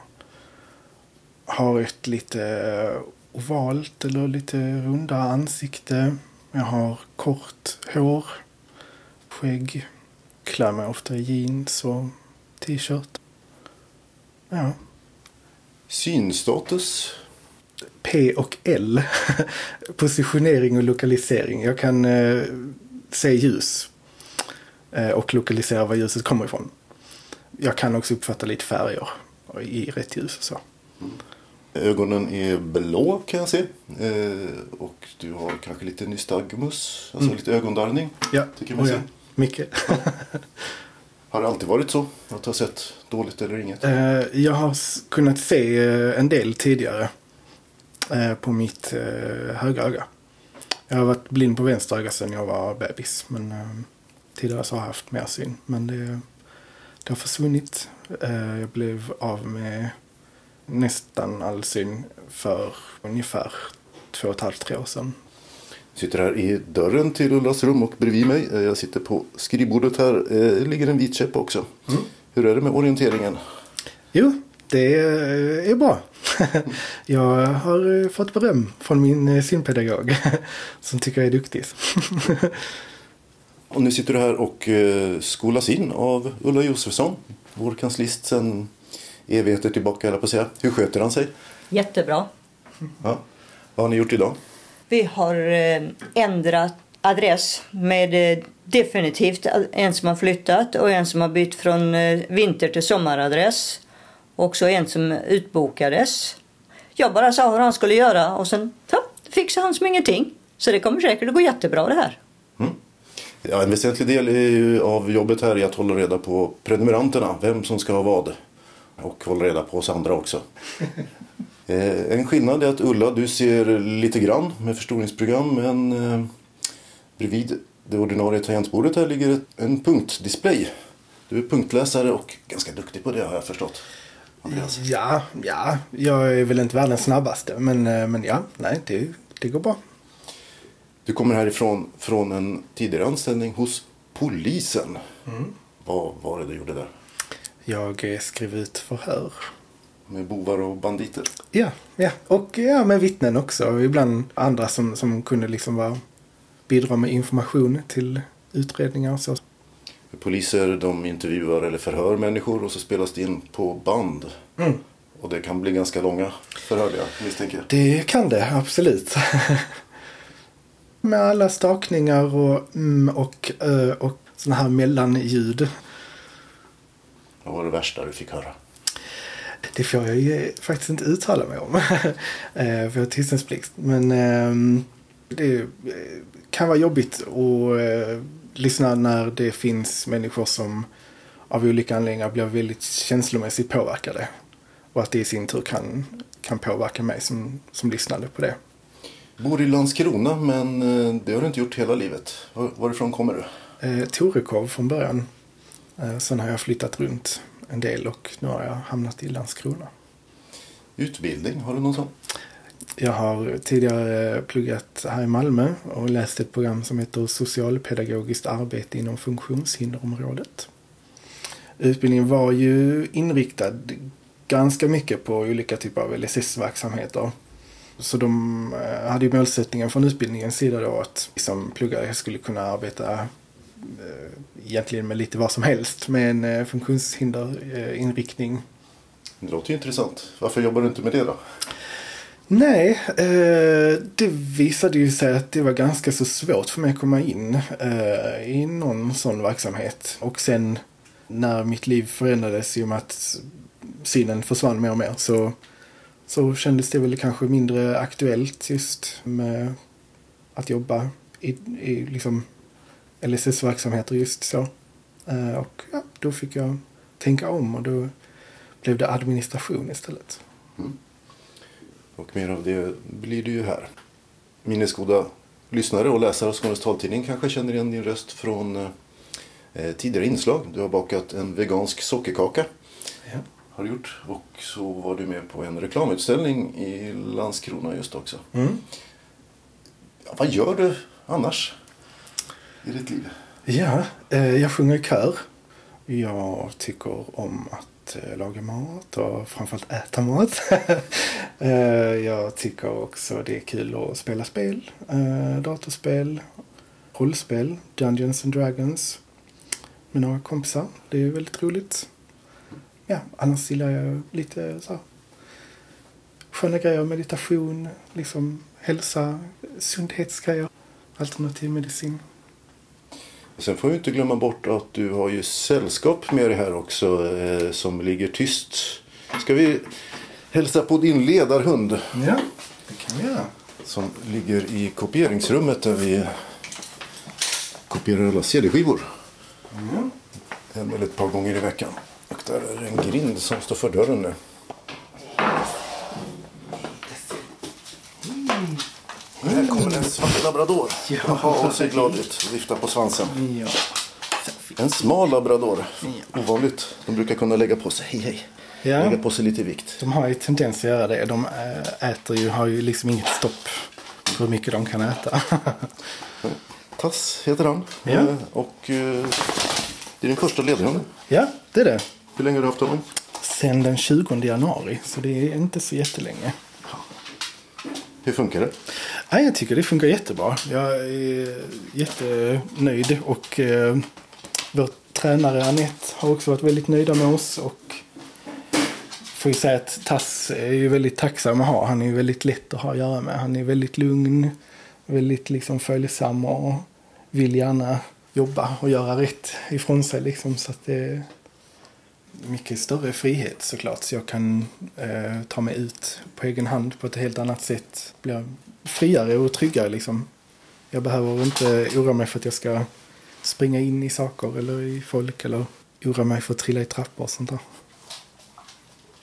har ett lite ovalt eller lite rundare ansikte. Jag har kort hår, skägg, klär mig ofta i jeans och t-shirt. Ja. Synstatus? P och L. Positionering och lokalisering. Jag kan eh, se ljus. Eh, och lokalisera var ljuset kommer ifrån. Jag kan också uppfatta lite färger i rätt ljus och så. Ögonen är blå kan jag se. Eh, och du har kanske lite nystagmus, alltså Mm. lite ögondarrning. Ja, Tycker man oh ja. mycket. Har det alltid varit så? Att du har sett dåligt eller inget? Eh, jag har kunnat se eh, en del tidigare eh, på mitt eh, högra öga. Jag har varit blind på vänster öga sedan jag var bebis. Men eh, tidigare så har jag haft mer syn. Men det, det har försvunnit. Jag blev av med nästan all syn för ungefär två och ett halvt, tre år sedan. Jag sitter här i dörren till Ullas rum och bredvid mig, eh, jag sitter på skrivbordet här, eh, ligger en vit käpp också. Hur är det med orienteringen? Jo, det är bra. Jag har fått beröm från min eh, synpedagog som tycker jag är duktig. Och nu sitter du här och eh, skolas in av Ulla Josefsson, vår kanslist sedan evigheter tillbaka, eller på att säga. Hur sköter han sig? Jättebra. Ja. Vad har ni gjort idag? Vi har eh, ändrat adress med eh, definitivt en som har flyttat och en som har bytt från eh, vinter till sommaradress. Och så en som utbokades. Jag bara sa hur han skulle göra och sen ja, fixade han som ingenting. Så det kommer säkert att gå jättebra det här. Ja, en väsentlig del av jobbet här är att hålla reda på prenumeranterna, vem som ska ha vad. Och hålla reda på oss andra också. eh, en skillnad är att Ulla, du ser lite grann med förstoringsprogram men eh, bredvid det ordinarie tangentbordet här ligger en punktdisplay. Du är punktläsare och ganska duktig på det har jag förstått. Andreas. Ja, ja, jag är väl inte världens snabbaste men, eh, men ja, nej, det, det går bra. Du kommer härifrån från en tidigare anställning hos polisen. Vad var det du gjorde där? Jag eh, skrev ut förhör. Med bovar och banditer? Ja, ja. och ja, med vittnen också. Ibland andra som, som kunde liksom vara, bidra med information till utredningar och så. Poliser de intervjuar eller förhör människor och så spelas det in på band. Mm. Och det kan bli ganska långa förhör jag misstänker. Det kan det, absolut. med alla stakningar och mm och ö och sådana här mellanljud. Vad var det värsta du fick höra? Det får jag ju faktiskt inte uttala mig om. Eh, för jag har tystnadsplikt. Men ehm, det eh, kan vara jobbigt att eh, lyssna när det finns människor som av olika anledningar blir väldigt känslomässigt påverkade. Och att det i sin tur kan, kan påverka mig som, som lyssnade på det. Bor i Landskrona men det har du inte gjort hela livet. Var, varifrån kommer du? Eh, Torekov från början. Eh, sen har jag flyttat runt en del och nu har jag hamnat i Landskrona. Utbildning, har du någon sån? Jag har tidigare pluggat här i Malmö och läst ett program som heter Socialpedagogiskt arbete inom funktionshinderområdet. Utbildningen var ju inriktad ganska mycket på olika typer av LSS-verksamheter. Så de eh, hade ju målsättningen från utbildningens sida då att som pluggare skulle kunna arbeta egentligen med lite vad som helst med en eh, funktionshinderinriktning. Det låter ju intressant. Varför jobbar du inte med det då? Nej, eh, det visade ju sig att det var ganska så svårt för mig att komma in eh, i någon sån verksamhet. Och sen när mitt liv förändrades i och med att synen försvann mer och mer så, så kändes det väl kanske mindre aktuellt just med att jobba i, i liksom LSS-verksamheter just så. Eh, och ja, då fick jag tänka om och då blev det administration istället. Och mer av det blir det ju här. Minnesgoda lyssnare och läsare av Skånes taltidning kanske känner igen din röst från eh, tidigare inslag. Du har bakat en vegansk sockerkaka. Ja. Har du gjort. Och så var du med på en reklamutställning i Landskrona just också. Mm. Ja, vad gör du annars i ditt liv? Ja, eh, jag sjunger i kör. Jag tycker om att eh, laga mat och framförallt äta mat. eh, jag tycker också det är kul att spela spel. Eh, datorspel, rollspel, Dungeons and Dragons med några kompisar. Det är väldigt roligt. Ja, annars gillar jag lite så här, sköna grejer, meditation, liksom hälsa, sundhetsgrejer, alternativ medicin. Sen får vi inte glömma bort att du har ju sällskap med dig här också eh, som ligger tyst. Ska vi hälsa på din ledarhund Ja, det kan vi göra. som ligger i kopieringsrummet där vi kopierar alla CD-skivor. En eller ett par gånger i veckan. Och där är en grind som står för dörren nu. Här labrador. Jaha, och ser glad ut. Viftar på svansen. Ja. En smal labrador. Ovanligt. De brukar kunna lägga på sig, hej hej. Ja. Lägga på sig lite vikt. De har ju tendens att göra det. De äh, äter ju, har ju liksom inget stopp. hur mycket de kan äta. Tass heter han. Ja. Eh, Och eh, det är din första ledarhund. ja, det är det. Hur länge har du haft honom? Sen den 20 januari, så det är inte så jättelänge. Hur funkar det? Nej, jag tycker det funkar jättebra. Jag är jättenöjd och eh, vår tränare Anette har också varit väldigt nöjda med oss. Och får ju säga att Tass är ju väldigt tacksam att ha. Han är ju väldigt lätt att ha att göra med. Han är väldigt lugn, väldigt liksom följsam och vill gärna jobba och göra rätt ifrån sig. Liksom, så att det är mycket större frihet såklart. Så jag kan eh, ta mig ut på egen hand på ett helt annat sätt. Blir friare och tryggare liksom. Jag behöver inte oroa mig för att jag ska springa in i saker eller i folk eller oroa mig för att trilla i trappor och sånt där.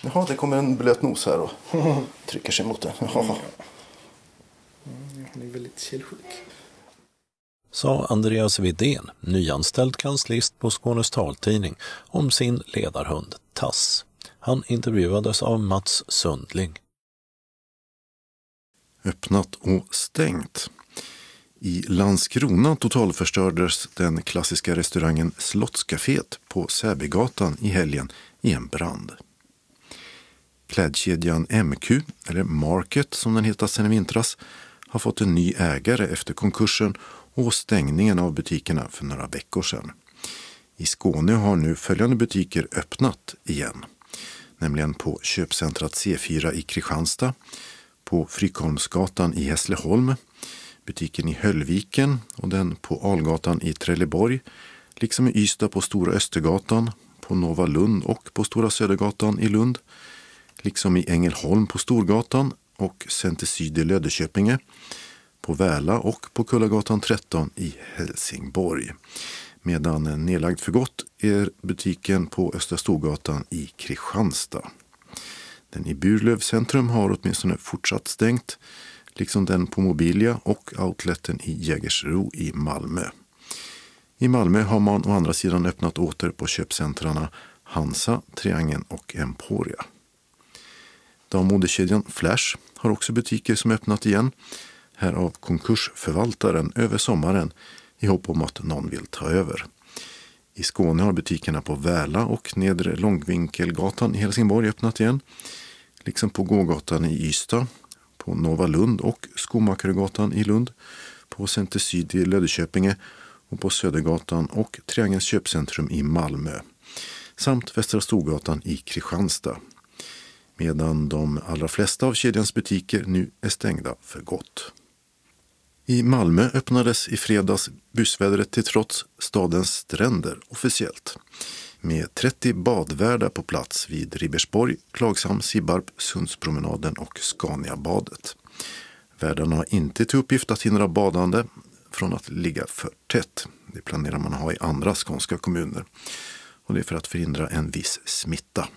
Jaha, det kommer en blöt nos här och trycker sig mot den. Jaha. Han är väldigt källsjuk. Sa Andreas Vidén, nyanställd kanslist på Skånes taltidning, om sin ledarhund Tass. Han intervjuades av Mats Sundling. Öppnat och stängt. I Landskrona totalförstördes den klassiska restaurangen Slottscaféet på Säbygatan i helgen i en brand. Klädkedjan MQ, eller Market som den heter sedan i vintras, har fått en ny ägare efter konkursen och stängningen av butikerna för några veckor sedan. I Skåne har nu följande butiker öppnat igen. Nämligen på köpcentrat C4 i Kristianstad, på Frykholmsgatan i Hässleholm, butiken i Höllviken och den på Algatan i Trelleborg, liksom i Ystad på Stora Östergatan, på Nova Lund och på Stora Södergatan i Lund, liksom i Ängelholm på Storgatan och Center Syd i Löddeköpinge, på Väla och på Kullagatan 13 i Helsingborg. Medan nedlagd för gott är butiken på Östra Storgatan i Kristianstad. Den i Burlöv centrum har åtminstone fortsatt stängt, liksom den på Mobilia och outleten i Jägersro i Malmö. I Malmö har man å andra sidan öppnat åter på köpcentrarna Hansa, Triangeln och Emporia. Dammodekedjan Flash har också butiker som öppnat igen, här av konkursförvaltaren över sommaren i hopp om att någon vill ta över. I Skåne har butikerna på Väla och Nedre Långvinkelgatan i Helsingborg öppnat igen, liksom på gågatan i Ystad, på Nova Lund och Skomakaregatan i Lund, på Center Syd i Löddeköpinge och på Södergatan och Triangelns köpcentrum i Malmö, samt Västra Storgatan i Kristianstad medan de allra flesta av kedjans butiker nu är stängda för gott. I Malmö öppnades i fredags busvädret till trots stadens stränder officiellt. Med 30 badvärdar på plats vid Ribersborg, Klagshamn, Sibbarp, Sundspromenaden och Scaniabadet. Värdarna har inte till uppgift att hindra badande från att ligga för tätt. Det planerar man att ha i andra skånska kommuner. Och det är för att förhindra en viss smitta.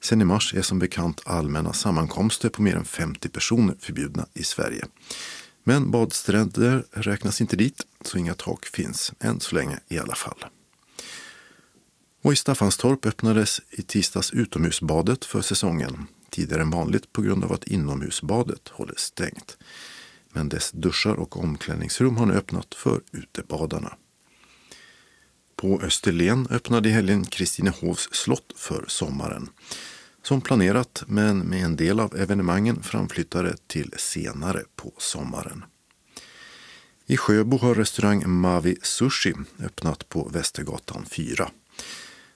Sen i mars är som bekant allmänna sammankomster på mer än 50 personer förbjudna i Sverige. Men badstränder räknas inte dit, så inga tak finns, än så länge i alla fall. Och i Staffanstorp öppnades i tisdags utomhusbadet för säsongen, tidigare än vanligt på grund av att inomhusbadet håller stängt. Men dess duschar och omklädningsrum har nu öppnat för utebadarna. På Österlen öppnade i helgen Kristinehovs slott för sommaren. Som planerat, men med en del av evenemangen framflyttade till senare på sommaren. I Sjöbo har restaurang Mavi Sushi öppnat på Västergatan 4.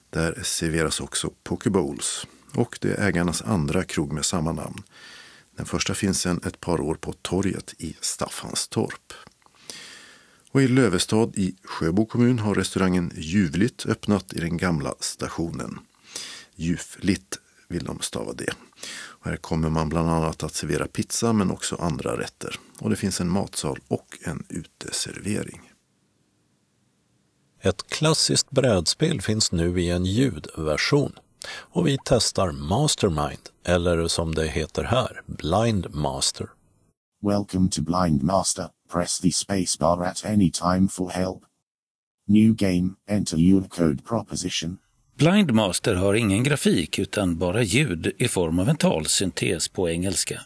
Där serveras också pokebowls och det är ägarnas andra krog med samma namn. Den första finns sedan ett par år på torget i Staffanstorp. Och i Lövestad i Sjöbo kommun har restaurangen Ljuvligt öppnat i den gamla stationen. Ljuvligt vill de stava det. Och här kommer man bland annat att servera pizza men också andra rätter. Och det finns en matsal och en uteservering. Ett klassiskt brädspel finns nu i en ljudversion och vi testar Mastermind, eller som det heter här, Blind Master. Welcome to Blind Master. Press the spacebar at any time for help. New game, enter your code proposition. Blindmaster har ingen grafik utan bara ljud i form av en talsyntes på engelska.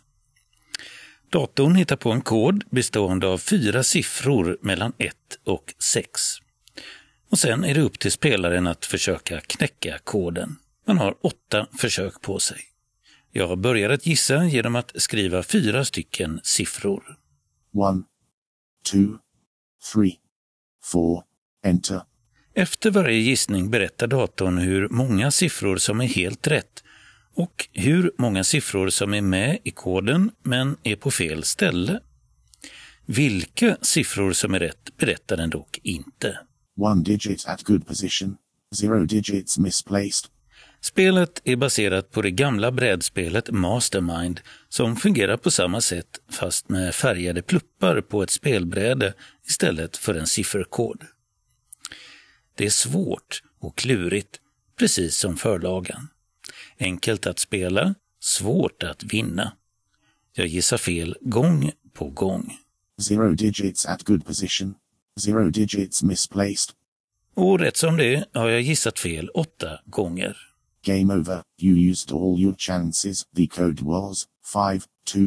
Datorn hittar på en kod bestående av fyra siffror mellan 1 och 6. Och sen är det upp till spelaren att försöka knäcka koden. Man har åtta försök på sig. Jag börjar att gissa genom att skriva fyra stycken siffror. One, two, three, four, enter. Efter varje gissning berättar datorn hur många siffror som är helt rätt och hur många siffror som är med i koden men är på fel ställe. Vilka siffror som är rätt berättar den dock inte. One digit at good position, zero digits misplaced. Spelet är baserat på det gamla brädspelet Mastermind som fungerar på samma sätt fast med färgade pluppar på ett spelbräde istället för en sifferkod. Det är svårt och klurigt, precis som förlagan. Enkelt att spela, svårt att vinna. Jag gissar fel gång på gång. Zero digits at good position, zero digits misplaced. Och rätt som det har jag gissat fel åtta gånger. Game over, you used all your chances. The code was 5, 2,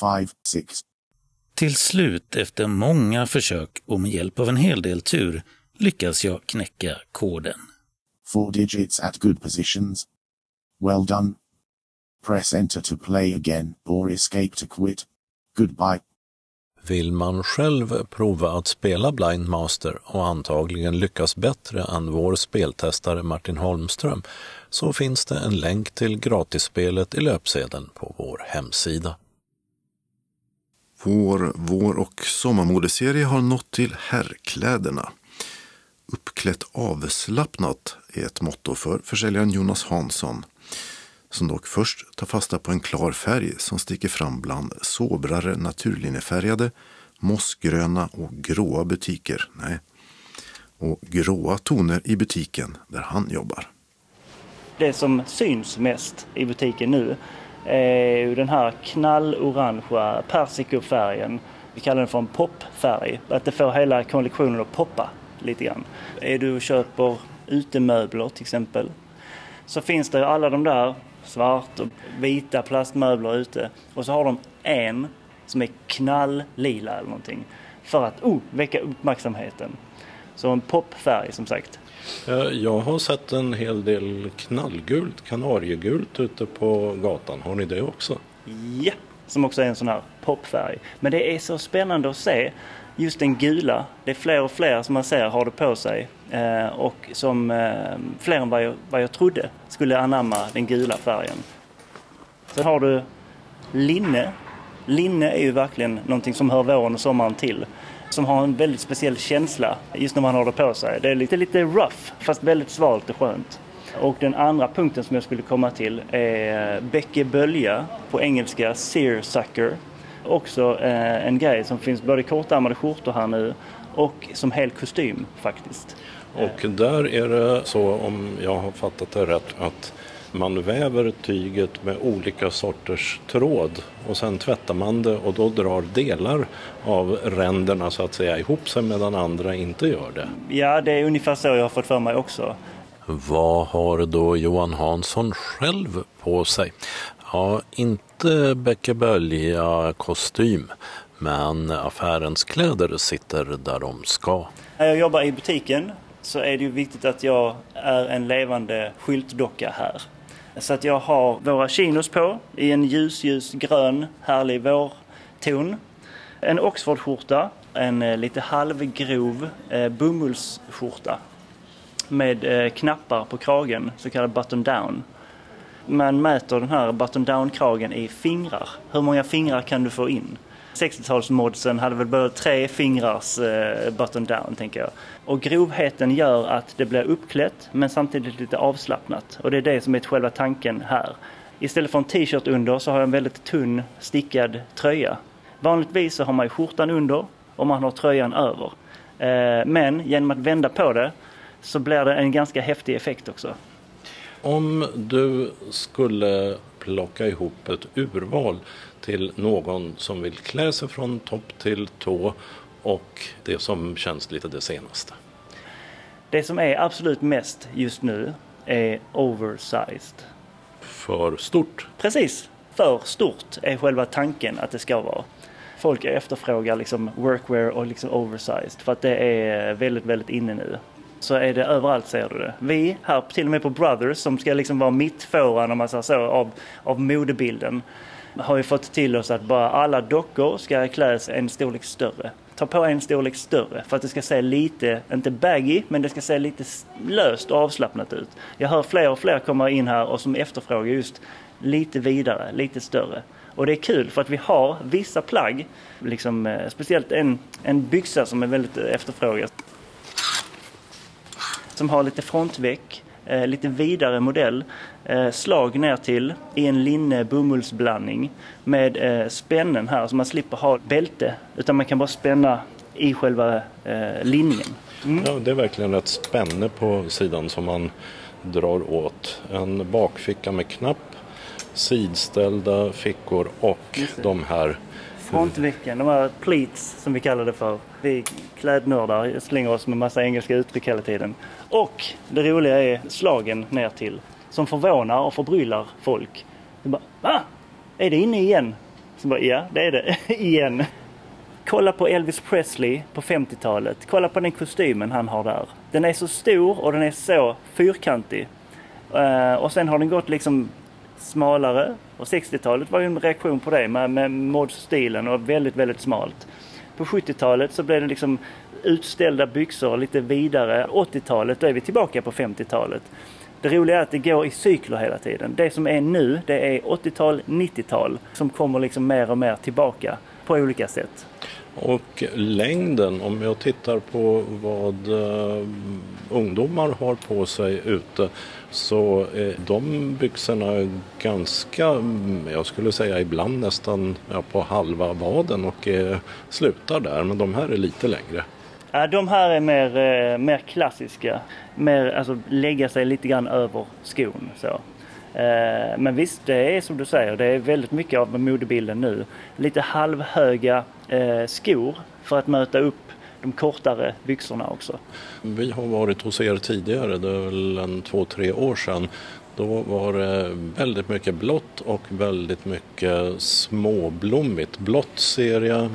5, 6. Till slut, efter många försök och med hjälp av en hel del tur, lyckas jag knäcka koden. Four digits at good positions. Well done. Press enter to play again or escape to quit. Goodbye. Vill man själv prova att spela Blind Master och antagligen lyckas bättre än vår speltestare Martin Holmström så finns det en länk till gratisspelet i löpsedeln på vår hemsida. Vår vår och sommarmodeserie har nått till herrkläderna. Uppklätt avslappnat är ett motto för försäljaren Jonas Hansson som dock först tar fasta på en klar färg som sticker fram bland sobrare naturlinjefärgade, mossgröna och gråa butiker. Nej, och gråa toner i butiken där han jobbar. Det som syns mest i butiken nu är den här knallorangea persikofärgen. Vi kallar den för en popfärg. Att det får hela kollektionen att poppa lite grann. Är du och köper utemöbler till exempel så finns det alla de där svart och vita plastmöbler ute och så har de en som är knalllila eller någonting för att oh, väcka uppmärksamheten. Så en popfärg som sagt. Eh, Jag har sett en hel del knallgult, kanariegult ute på gatan. Har ni det också? Ja, som också är en sån här popfärg. Men det är så spännande att se just den gula. Det är fler och fler som man ser har det på sig eh, och som eh, fler än vad jag, vad jag trodde skulle anamma den gula färgen. Sen har du linne. Linne är ju verkligen någonting som hör våren och sommaren till. Som har en väldigt speciell känsla just när man har det på sig. Det är lite, lite rough fast väldigt svalt och skönt. Och den andra punkten som jag skulle komma till är Bäckebölja, på engelska Searsucker. Också eh, en grej som finns både i kortärmade skjortor här nu och som hel kostym faktiskt. Och där är det så, om jag har fattat det rätt, att man väver tyget med olika sorters tråd och sen tvättar man det och då drar delar av ränderna så att säga ihop sig medan andra inte gör det. Ja, det är ungefär så jag har fått för mig också. Vad har då Johan Hansson själv på sig? Ja, inte Eh, Bäckebölja kostym, men affärens kläder sitter där de ska. När jag jobbar i butiken så är det ju viktigt att jag är en levande skyltdocka här. Så att jag har våra chinos på i en ljus, ljus grön härlig vårton. En Oxfordskjorta, en eh, lite halvgrov eh, bomullsskjorta med eh, knappar på kragen, så kallad button down. Man mäter den här button down-kragen i fingrar. Hur många fingrar kan du få in? 60-talsmodsen hade väl bara tre fingrars eh, button down, tänker jag. Och grovheten gör att det blir uppklätt, men samtidigt lite avslappnat. Och det är det som är själva tanken här. Istället för en t-shirt under så har jag en väldigt tunn stickad tröja. Vanligtvis så har man ju skjortan under och man har tröjan över. Eh, men genom att vända på det så blir det en ganska häftig effekt också. Om du skulle plocka ihop ett urval till någon som vill klä sig från topp till tå och det som känns lite det senaste. Det som är absolut mest just nu är oversized. För stort. Precis, för stort är själva tanken att det ska vara. folk efterfrågar liksom workwear och liksom oversized för att det är väldigt, väldigt inne nu. Så är det överallt ser du det. Vi här till och med på Brothers som ska liksom vara mittfåran om man säger så av, av modebilden har ju fått till oss att bara alla dockor ska kläs en storlek större. Ta på en storlek större för att det ska se lite, inte baggy, men det ska se lite löst och avslappnat ut. Jag hör fler och fler komma in här och som efterfrågar just lite vidare, lite större. Och det är kul för att vi har vissa plagg, liksom, eh, speciellt en, en byxa som är väldigt eh, efterfrågad. Som har lite frontveck, eh, lite vidare modell, eh, slag ner till i en linne bomullsblandning med eh, spännen här så man slipper ha bälte utan man kan bara spänna i själva eh, linjen. Mm. Ja, det är verkligen ett spänne på sidan som man drar åt. En bakficka med knapp, sidställda fickor och de här Frontvecken, de här pleats som vi kallar det för. Vi klädnördar slänger oss med massa engelska uttryck hela tiden. Och det roliga är slagen ner till som förvånar och förbryllar folk. De bara, va? Är det inne igen? Så bara, ja det är det, igen. Kolla på Elvis Presley på 50-talet. Kolla på den kostymen han har där. Den är så stor och den är så fyrkantig. Uh, och sen har den gått liksom smalare. Och 60-talet var ju en reaktion på det med, med modstilen och väldigt, väldigt smalt. På 70-talet så blev det liksom utställda byxor lite vidare. 80-talet, då är vi tillbaka på 50-talet. Det roliga är att det går i cykler hela tiden. Det som är nu, det är 80-tal, 90-tal som kommer liksom mer och mer tillbaka på olika sätt. Och längden, om jag tittar på vad uh, ungdomar har på sig ute så eh, de byxorna ganska, jag skulle säga ibland nästan ja, på halva vaden och eh, slutar där. Men de här är lite längre. Ja, de här är mer, eh, mer klassiska. Mer, alltså lägga sig lite grann över skon. Så. Eh, men visst, det är som du säger, det är väldigt mycket av modebilden nu. Lite halvhöga eh, skor för att möta upp de kortare byxorna också. Vi har varit hos er tidigare, det är väl en två, tre år sedan. Då var det väldigt mycket blått och väldigt mycket småblommigt. Blått ser jag.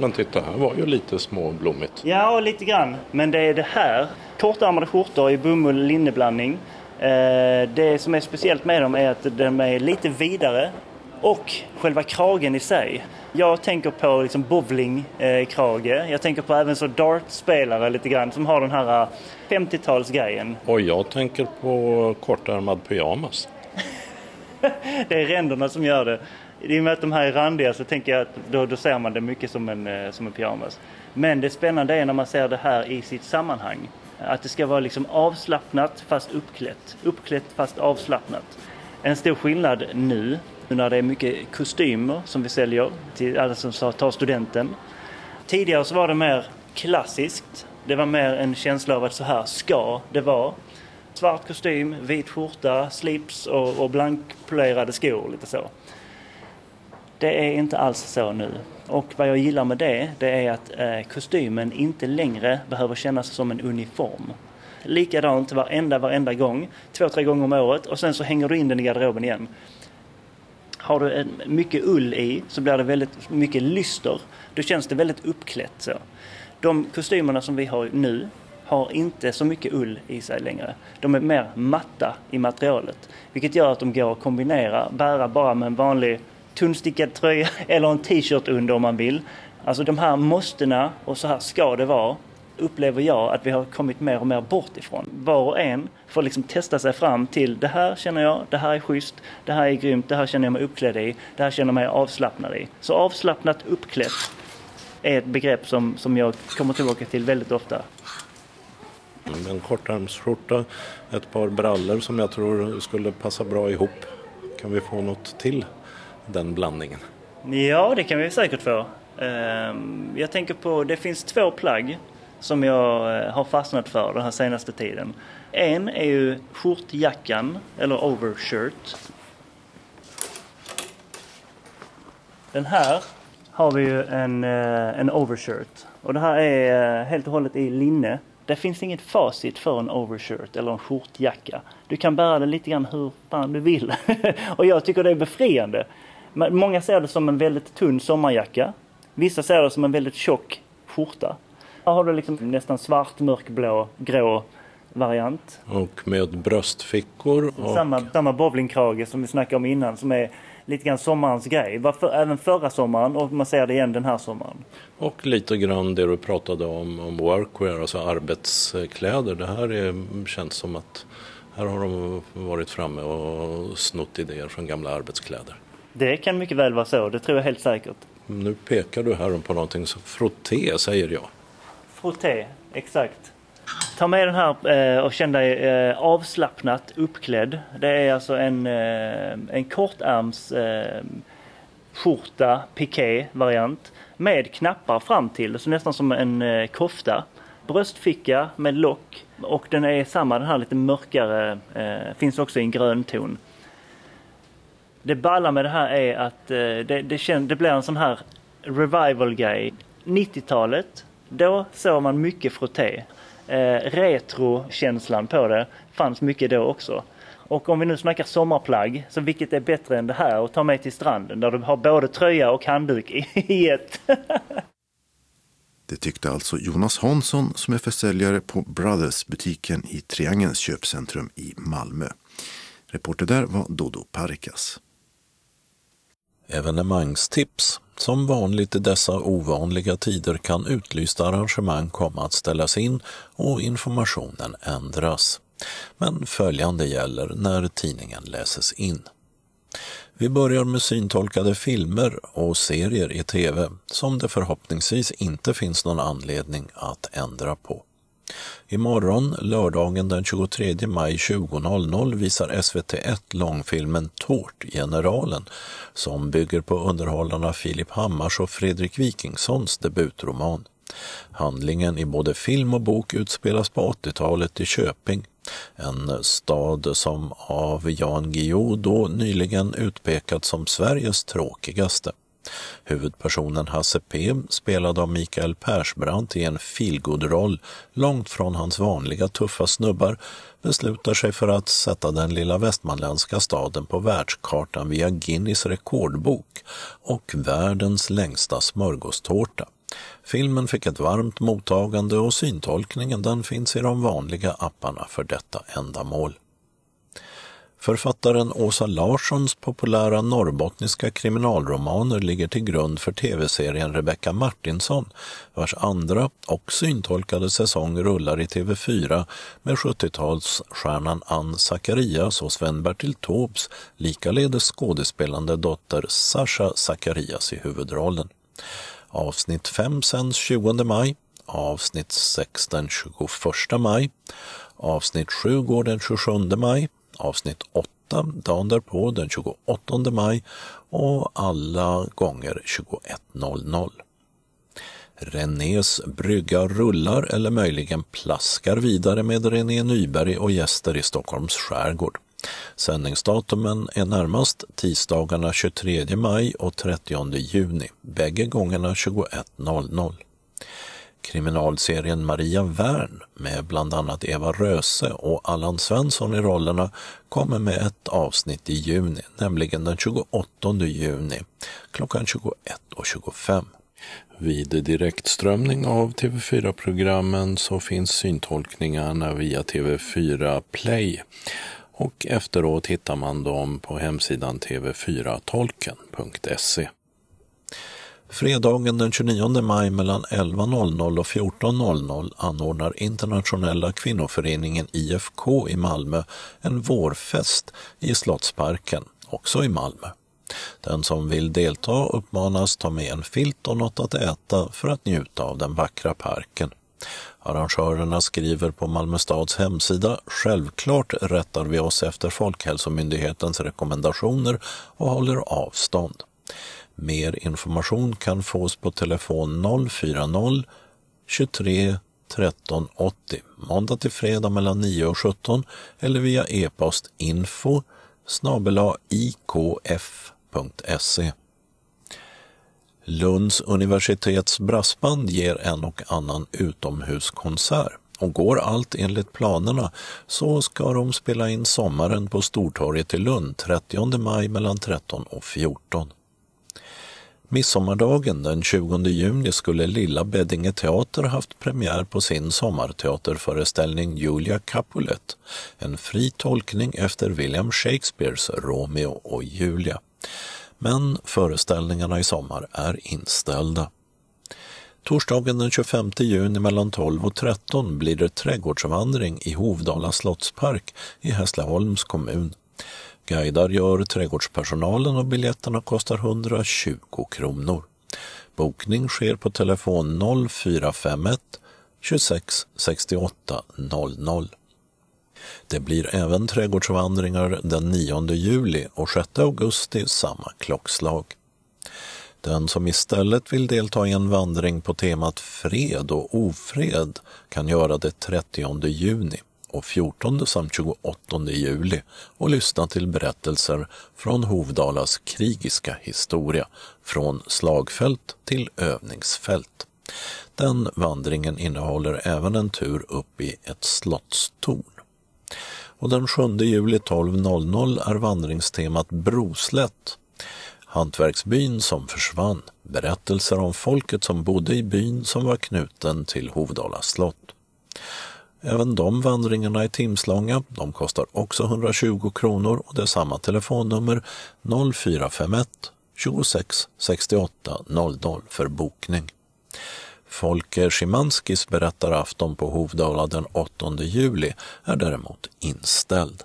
Men titta, här var ju lite småblommigt. Ja, lite grann. Men det är det här. Kortärmade skjortor i bomull linneblandning. Eh, det som är speciellt med dem är att de är lite vidare och själva kragen i sig. Jag tänker på liksom bowlingkrage. Eh, jag tänker på även så dartspelare lite grann som har den här 50-talsgrejen. Och jag tänker på kortärmad pyjamas. det är ränderna som gör det. I och med att de här är randiga så tänker jag att då, då ser man det mycket som en, eh, som en pyjamas. Men det spännande är när man ser det här i sitt sammanhang. Att det ska vara liksom avslappnat fast uppklätt. Uppklätt fast avslappnat. En stor skillnad nu när det är mycket kostymer som vi säljer till alla som tar studenten. Tidigare så var det mer klassiskt. Det var mer en känsla av att så här ska det vara. Svart kostym, vit skjorta, slips och, och blankpolerade skor. Lite så. Det är inte alls så nu. Och vad jag gillar med det, det är att eh, kostymen inte längre behöver kännas som en uniform. Likadant varenda, varenda gång, två, tre gånger om året och sen så hänger du in den i garderoben igen. Har du mycket ull i så blir det väldigt mycket lyster. Då känns det väldigt uppklätt. Så. De kostymerna som vi har nu har inte så mycket ull i sig längre. De är mer matta i materialet. Vilket gör att de går att kombinera, bära bara med en vanlig tunnstickad tröja eller en t-shirt under om man vill. Alltså de här måstena och så här ska det vara upplever jag att vi har kommit mer och mer bort ifrån. Var och en får liksom testa sig fram till det här känner jag, det här är schysst, det här är grymt, det här känner jag mig uppklädd i, det här känner jag mig avslappnad i. Så avslappnat uppklätt är ett begrepp som, som jag kommer tillbaka till väldigt ofta. En kortärmsskjorta, ett par brallor som jag tror skulle passa bra ihop. Kan vi få något till den blandningen? Ja, det kan vi säkert få. Ehm, jag tänker på, det finns två plagg som jag eh, har fastnat för den här senaste tiden. En är ju skjortjackan, eller overshirt. Den här har vi ju en, eh, en overshirt. Och det här är eh, helt och hållet i linne. Det finns inget facit för en overshirt eller en skjortjacka. Du kan bära den lite grann hur fan du vill. och jag tycker det är befriande. Många ser det som en väldigt tunn sommarjacka. Vissa ser det som en väldigt tjock skjorta. Här har du liksom nästan svart, mörkblå, grå variant. Och med bröstfickor. Och... Samma, samma bowlingkrage som vi snackade om innan som är lite grann sommarens grej. Var för, även förra sommaren och man ser det igen den här sommaren. Och lite grann det du pratade om, om workwear, alltså arbetskläder. Det här är, känns som att här har de varit framme och snott idéer från gamla arbetskläder. Det kan mycket väl vara så, det tror jag helt säkert. Nu pekar du här på någonting som frotté säger jag. Frotté, exakt. Ta med den här eh, och känn dig eh, avslappnat uppklädd. Det är alltså en, eh, en kortärms eh, skjorta, piké variant med knappar fram till, så nästan som en eh, kofta. Bröstficka med lock och den är samma, den här lite mörkare, eh, finns också i en grön ton. Det balla med det här är att eh, det, det, det blir en sån här revival-grej. 90-talet, då såg man mycket frotté. Eh, Retro-känslan på det fanns mycket då också. Och om vi nu snackar sommarplagg, så vilket är bättre än det här att ta med till stranden där du har både tröja och handduk i, ett. Det tyckte alltså Jonas Hansson som är försäljare på Brothers-butiken i Triangelns köpcentrum i Malmö. Reporter där var Dodo Parikas. Evenemangstips. Som vanligt i dessa ovanliga tider kan utlysta arrangemang komma att ställas in och informationen ändras. Men följande gäller när tidningen läses in. Vi börjar med syntolkade filmer och serier i tv som det förhoppningsvis inte finns någon anledning att ändra på. Imorgon, lördagen den 23 maj 20.00 visar SVT1 långfilmen Tårtgeneralen som bygger på underhållarna Filip Hammars och Fredrik Wikingssons debutroman. Handlingen i både film och bok utspelas på 80-talet i Köping, en stad som av Jan Guillou då nyligen utpekats som Sveriges tråkigaste. Huvudpersonen Hasse P, spelad av Mikael Persbrandt i en feelgood-roll långt från hans vanliga tuffa snubbar, beslutar sig för att sätta den lilla västmanländska staden på världskartan via Guinness rekordbok och världens längsta smörgåstårta. Filmen fick ett varmt mottagande och syntolkningen den finns i de vanliga apparna för detta ändamål. Författaren Åsa Larssons populära norrbottniska kriminalromaner ligger till grund för tv-serien Rebecka Martinsson, vars andra och syntolkade säsong rullar i TV4 med 70-talsstjärnan Ann Zacharias och Sven-Bertil Taubes likaledes skådespelande dotter Sasha Zacharias i huvudrollen. Avsnitt 5 sänds 20 maj, avsnitt 6 den 21 maj, avsnitt 7 går den 27 maj, avsnitt 8 dagen därpå den 28 maj och alla gånger 21.00. Renés brygga rullar eller möjligen plaskar vidare med René Nyberg och gäster i Stockholms skärgård. Sändningsdatumen är närmast tisdagarna 23 maj och 30 juni, bägge gångerna 21.00. Kriminalserien Maria Wern med bland annat Eva Röse och Allan Svensson i rollerna kommer med ett avsnitt i juni, nämligen den 28 juni klockan 21.25. Vid direktströmning av TV4-programmen så finns syntolkningarna via TV4 Play och efteråt hittar man dem på hemsidan tv4tolken.se. Fredagen den 29 maj mellan 11.00 och 14.00 anordnar Internationella kvinnoföreningen IFK i Malmö en vårfest i Slottsparken, också i Malmö. Den som vill delta uppmanas ta med en filt och något att äta för att njuta av den vackra parken. Arrangörerna skriver på Malmö stads hemsida Självklart rättar vi oss efter Folkhälsomyndighetens rekommendationer och håller avstånd. Mer information kan fås på telefon 040 23 13 80 måndag till fredag mellan 9 och 17 eller via e-post info snabela ikf.se. Lunds universitets brassband ger en och annan utomhuskonsert och går allt enligt planerna så ska de spela in sommaren på Stortorget i Lund 30 maj mellan 13 och 14. Midsommardagen den 20 juni skulle Lilla Beddinge teater haft premiär på sin sommarteaterföreställning Julia Capulet, en fri tolkning efter William Shakespeares Romeo och Julia. Men föreställningarna i sommar är inställda. Torsdagen den 25 juni mellan 12 och 13 blir det trädgårdsvandring i Hovdala slottspark i Hässleholms kommun. Guidar gör trädgårdspersonalen och biljetterna kostar 120 kronor. Bokning sker på telefon 0451 26 68 00. Det blir även trädgårdsvandringar den 9 juli och 6 augusti samma klockslag. Den som istället vill delta i en vandring på temat fred och ofred kan göra det 30 juni och 14 samt 28 juli och lyssna till berättelser från Hovdalas krigiska historia, från slagfält till övningsfält. Den vandringen innehåller även en tur upp i ett slottstorn. Och den 7 juli 12.00 är vandringstemat Broslätt Hantverksbyn som försvann, berättelser om folket som bodde i byn som var knuten till Hovdala slott. Även de vandringarna är timslånga, de kostar också 120 kronor och det är samma telefonnummer 0451 26 68 00 för bokning. Folke Szymanskis berättarafton på Hovdala den 8 juli är däremot inställd.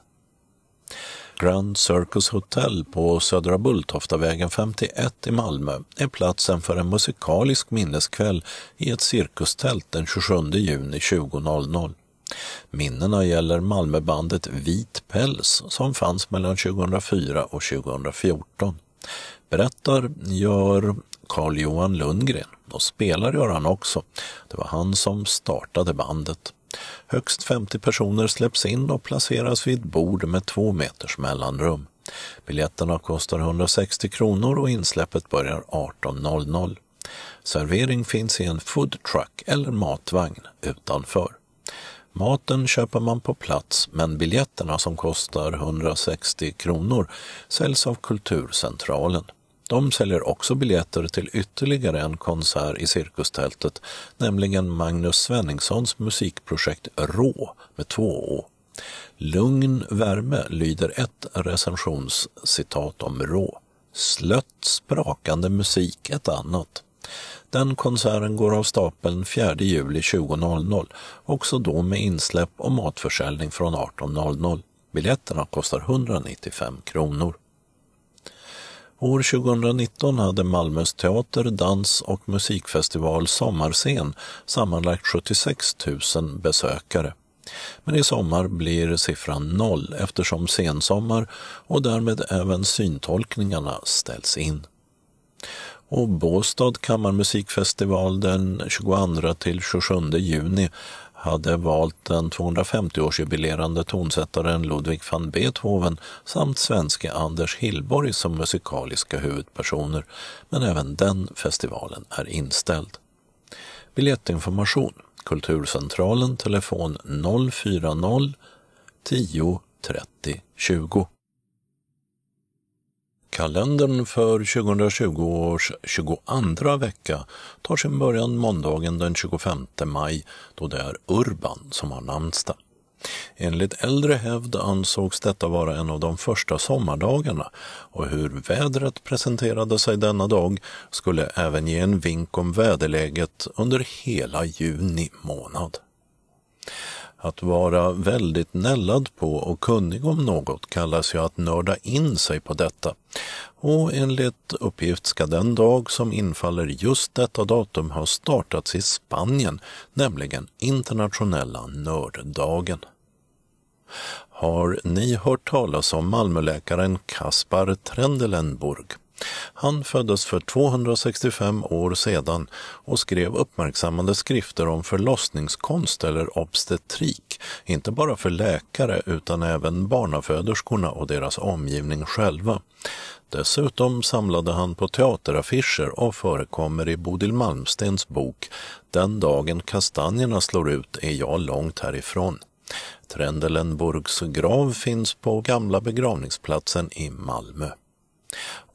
Grand Circus Hotel på Södra Bulltoftavägen 51 i Malmö är platsen för en musikalisk minneskväll i ett cirkustält den 27 juni 20.00. Minnena gäller Malmöbandet Vit päls som fanns mellan 2004 och 2014. Berättar gör Carl-Johan Lundgren och spelar gör han också. Det var han som startade bandet. Högst 50 personer släpps in och placeras vid ett bord med två meters mellanrum. Biljetterna kostar 160 kronor och insläppet börjar 18.00. Servering finns i en foodtruck eller matvagn utanför. Maten köper man på plats men biljetterna som kostar 160 kronor säljs av Kulturcentralen. De säljer också biljetter till ytterligare en konsert i cirkustältet, nämligen Magnus Svenningssons musikprojekt Rå med två å. Lugn värme lyder ett recensionscitat om Rå. Slött sprakande musik ett annat. Den konserten går av stapeln 4 juli 20.00, också då med insläpp och matförsäljning från 18.00. Biljetterna kostar 195 kronor. År 2019 hade Malmös teater-, dans och musikfestival Sommarscen sammanlagt 76 000 besökare. Men i sommar blir siffran noll eftersom sensommar och därmed även syntolkningarna ställs in. Och Båstad kammarmusikfestival den 22 till 27 juni hade valt den 250-årsjubilerande tonsättaren Ludwig van Beethoven samt svenske Anders Hillborg som musikaliska huvudpersoner, men även den festivalen är inställd. Biljettinformation. Kulturcentralen telefon 040 10 30 20 Kalendern för 2020 års 22 vecka tar sin början måndagen den 25 maj då det är Urban som har namnsdag. Enligt äldre hävd ansågs detta vara en av de första sommardagarna och hur vädret presenterade sig denna dag skulle även ge en vink om väderläget under hela juni månad. Att vara väldigt nällad på och kunnig om något kallas ju att nörda in sig på detta. Och enligt uppgift ska den dag som infaller just detta datum ha startats i Spanien, nämligen internationella nörddagen. Har ni hört talas om Malmöläkaren Kaspar Trendelenburg? Han föddes för 265 år sedan och skrev uppmärksammande skrifter om förlossningskonst eller obstetrik, inte bara för läkare utan även barnaföderskorna och deras omgivning själva. Dessutom samlade han på teateraffischer och förekommer i Bodil Malmstens bok Den dagen kastanjerna slår ut är jag långt härifrån. Trendelenburgs grav finns på gamla begravningsplatsen i Malmö.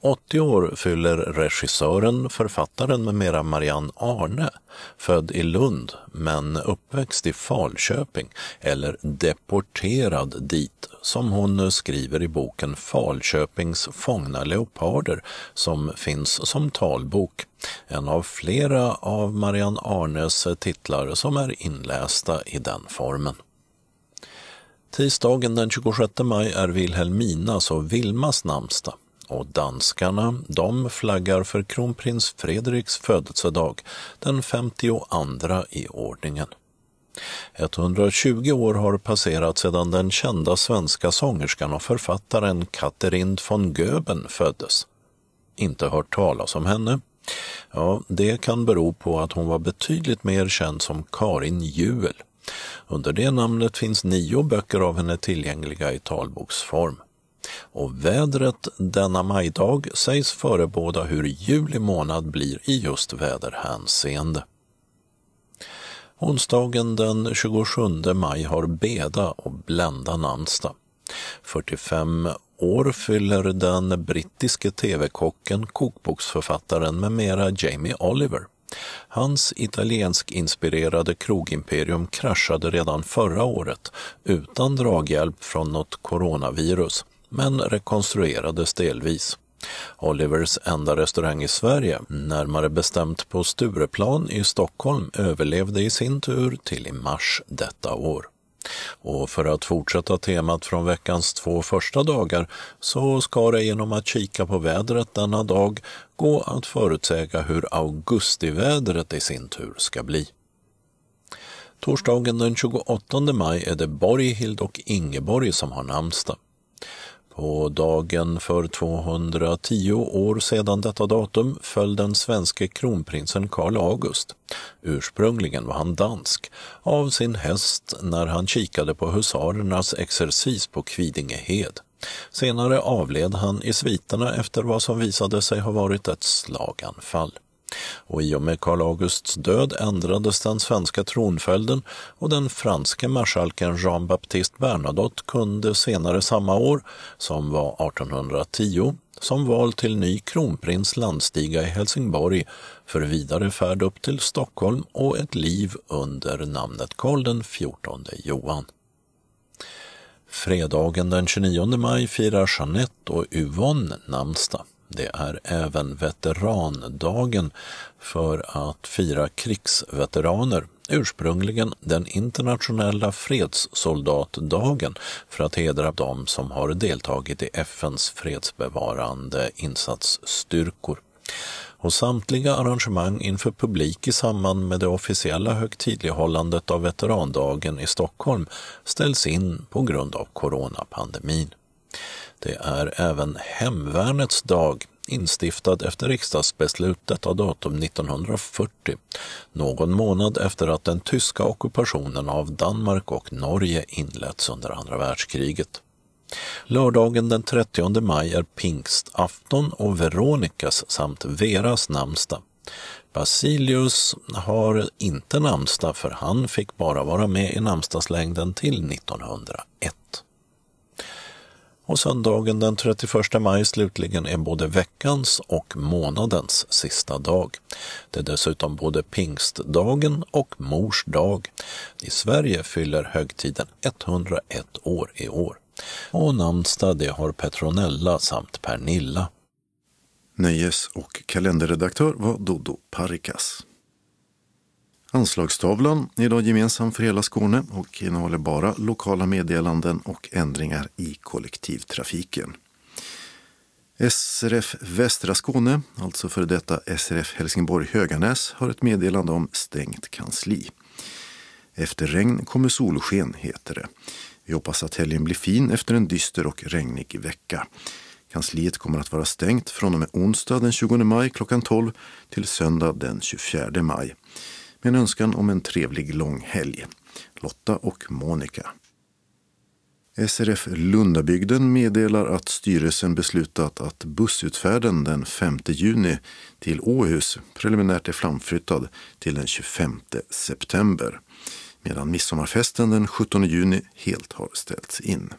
80 år fyller regissören, författaren med mera Marianne Arne, född i Lund men uppväxt i Falköping, eller deporterad dit, som hon skriver i boken Falköpings fångna leoparder, som finns som talbok. En av flera av Marianne Arnes titlar som är inlästa i den formen. Tisdagen den 26 maj är Vilhelminas och Vilmas namnsdag och danskarna de flaggar för kronprins Fredriks födelsedag den 52 i ordningen. 120 år har passerat sedan den kända svenska sångerskan och författaren Katherine von Göben föddes. Inte hört talas om henne? Ja, det kan bero på att hon var betydligt mer känd som Karin Juel. Under det namnet finns nio böcker av henne tillgängliga i talboksform. Och vädret denna majdag sägs förebåda hur juli månad blir i just väderhänseende. Onsdagen den 27 maj har Beda och Blenda namnsdag. 45 år fyller den brittiske tv-kocken, kokboksförfattaren med mera Jamie Oliver. Hans italiensk-inspirerade krogimperium kraschade redan förra året utan draghjälp från något coronavirus, men rekonstruerades delvis. Olivers enda restaurang i Sverige, närmare bestämt på Stureplan i Stockholm, överlevde i sin tur till i mars detta år. Och för att fortsätta temat från veckans två första dagar så ska det genom att kika på vädret denna dag gå att förutsäga hur augustivädret i sin tur ska bli. Torsdagen den 28 maj är det Borghild och Ingeborg som har namnsdag. På dagen för 210 år sedan detta datum föll den svenske kronprinsen Karl August, ursprungligen var han dansk, av sin häst när han kikade på husarernas exercis på Kvidingehed. Senare avled han i sviterna efter vad som visade sig ha varit ett slaganfall och i och med Karl Augusts död ändrades den svenska tronföljden och den franske marskalken Jean-Baptiste Bernadotte kunde senare samma år, som var 1810, som val till ny kronprins landstiga i Helsingborg för vidare färd upp till Stockholm och ett liv under namnet Karl XIV Johan. Fredagen den 29 maj firar Jeanette och Yvonne namnsdag. Det är även veterandagen för att fira krigsveteraner, ursprungligen den internationella fredssoldatdagen för att hedra dem som har deltagit i FNs fredsbevarande insatsstyrkor. Och samtliga arrangemang inför publik i samband med det officiella högtidlighållandet av veterandagen i Stockholm ställs in på grund av coronapandemin. Det är även Hemvärnets dag, instiftad efter riksdagsbeslut detta datum 1940, någon månad efter att den tyska ockupationen av Danmark och Norge inletts under andra världskriget. Lördagen den 30 maj är pingstafton och Veronikas samt Veras namnsdag. Basilius har inte namnsdag för han fick bara vara med i namnsdagslängden till 1901. Och söndagen den 31 maj slutligen är både veckans och månadens sista dag. Det är dessutom både pingstdagen och mors dag. I Sverige fyller högtiden 101 år i år. Och namnsdag det har Petronella samt Pernilla. Nöjes och kalenderredaktör var Dodo Parikas. Anslagstavlan är idag gemensam för hela Skåne och innehåller bara lokala meddelanden och ändringar i kollektivtrafiken. SRF Västra Skåne, alltså för detta SRF Helsingborg Höganäs, har ett meddelande om stängt kansli. Efter regn kommer solsken, heter det. Vi hoppas att helgen blir fin efter en dyster och regnig vecka. Kansliet kommer att vara stängt från och med onsdag den 20 maj klockan 12 till söndag den 24 maj med en önskan om en trevlig lång helg. Lotta och Monica. SRF Lundabygden meddelar att styrelsen beslutat att bussutfärden den 5 juni till Åhus preliminärt är framflyttad till den 25 september medan midsommarfesten den 17 juni helt har ställts in.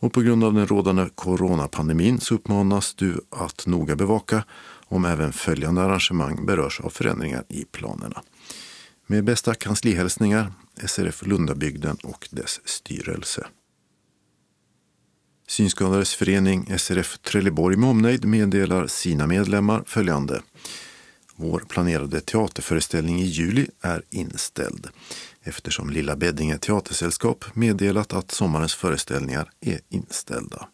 Och på grund av den rådande coronapandemin så uppmanas du att noga bevaka om även följande arrangemang berörs av förändringar i planerna. Med bästa kanslihälsningar SRF Lundabygden och dess styrelse. Synskadades förening SRF Trelleborg med omnejd meddelar sina medlemmar följande. Vår planerade teaterföreställning i juli är inställd eftersom Lilla Beddinge teatersällskap meddelat att sommarens föreställningar är inställda.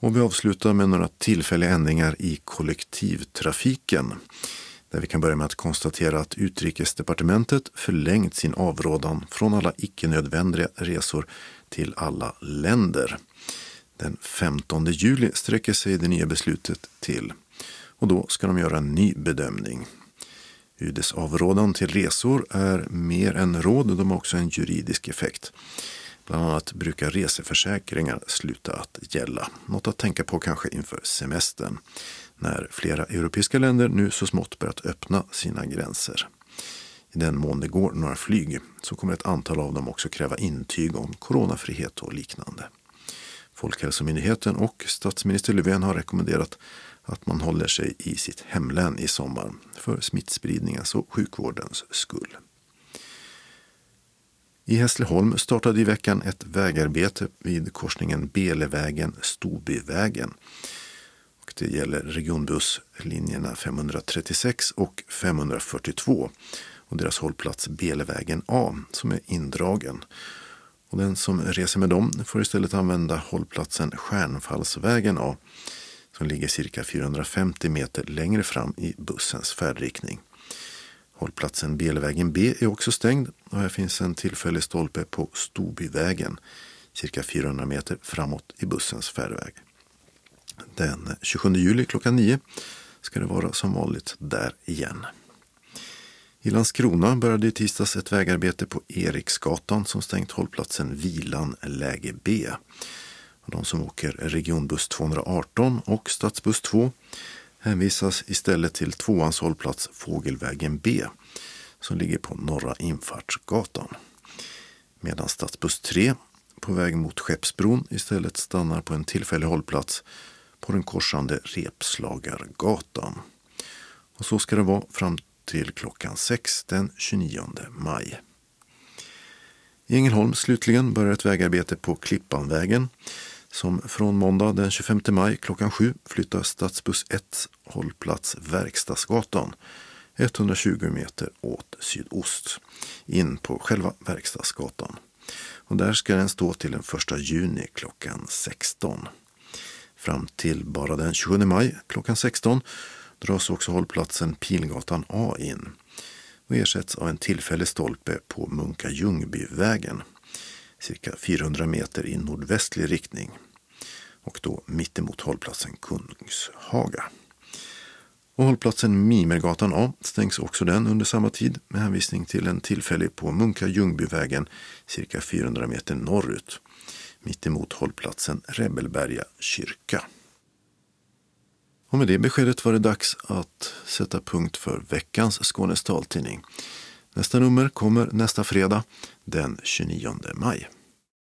Och vi avslutar med några tillfälliga ändringar i kollektivtrafiken. Där vi kan börja med att konstatera att Utrikesdepartementet förlängt sin avrådan från alla icke-nödvändiga resor till alla länder. Den 15 juli sträcker sig det nya beslutet till och då ska de göra en ny bedömning. UDs avrådan till resor är mer än råd, de har också en juridisk effekt. Bland annat brukar reseförsäkringar sluta att gälla. Något att tänka på kanske inför semestern när flera europeiska länder nu så smått börjat öppna sina gränser. I den mån det går några flyg så kommer ett antal av dem också kräva intyg om coronafrihet och liknande. Folkhälsomyndigheten och statsminister Löfven har rekommenderat att man håller sig i sitt hemlän i sommar för smittspridningens och sjukvårdens skull. I Hässleholm startade i veckan ett vägarbete vid korsningen Belevägen-Storbyvägen. Det gäller regionbusslinjerna 536 och 542 och deras hållplats Belevägen A som är indragen. Och den som reser med dem får istället använda hållplatsen Stjärnfallsvägen A som ligger cirka 450 meter längre fram i bussens färdriktning. Hållplatsen Belvägen B är också stängd och här finns en tillfällig stolpe på Storbyvägen cirka 400 meter framåt i bussens färdväg. Den 27 juli klockan 9 ska det vara som vanligt där igen. I Landskrona började i tisdags ett vägarbete på Eriksgatan som stängt hållplatsen Vilan läge B. De som åker regionbuss 218 och stadsbuss 2 hänvisas istället till tvåans hållplats Fågelvägen B som ligger på Norra Infartsgatan. Medan stadsbuss 3 på väg mot Skeppsbron istället stannar på en tillfällig hållplats på den korsande Repslagargatan. Och så ska det vara fram till klockan 6 den 29 maj. I Ängelholm slutligen börjar ett vägarbete på Klippanvägen som från måndag den 25 maj klockan 7 flyttar stadsbuss 1 hållplats Verkstadsgatan 120 meter åt sydost in på själva Verkstadsgatan. Och där ska den stå till den 1 juni klockan 16. Fram till bara den 27 maj klockan 16 dras också hållplatsen Pilgatan A in och ersätts av en tillfällig stolpe på Munka Ljungbyvägen cirka 400 meter i nordvästlig riktning och då mittemot hållplatsen Kungshaga. Och hållplatsen Mimergatan A stängs också den under samma tid med hänvisning till en tillfällig på Munka Ljungbyvägen cirka 400 meter norrut mittemot hållplatsen Rebelberga kyrka. Och med det beskedet var det dags att sätta punkt för veckans Skånes taltidning. Nästa nummer kommer nästa fredag den 29 maj.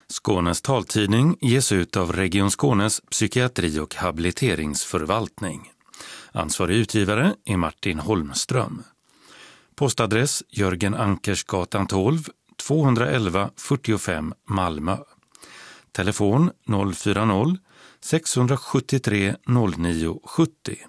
Skånes taltidning ges ut av Region Skånes psykiatri och habiliteringsförvaltning. Ansvarig utgivare är Martin Holmström. Postadress Jörgen Ankersgatan 12, 211 45 Malmö. Telefon 040-673 0970.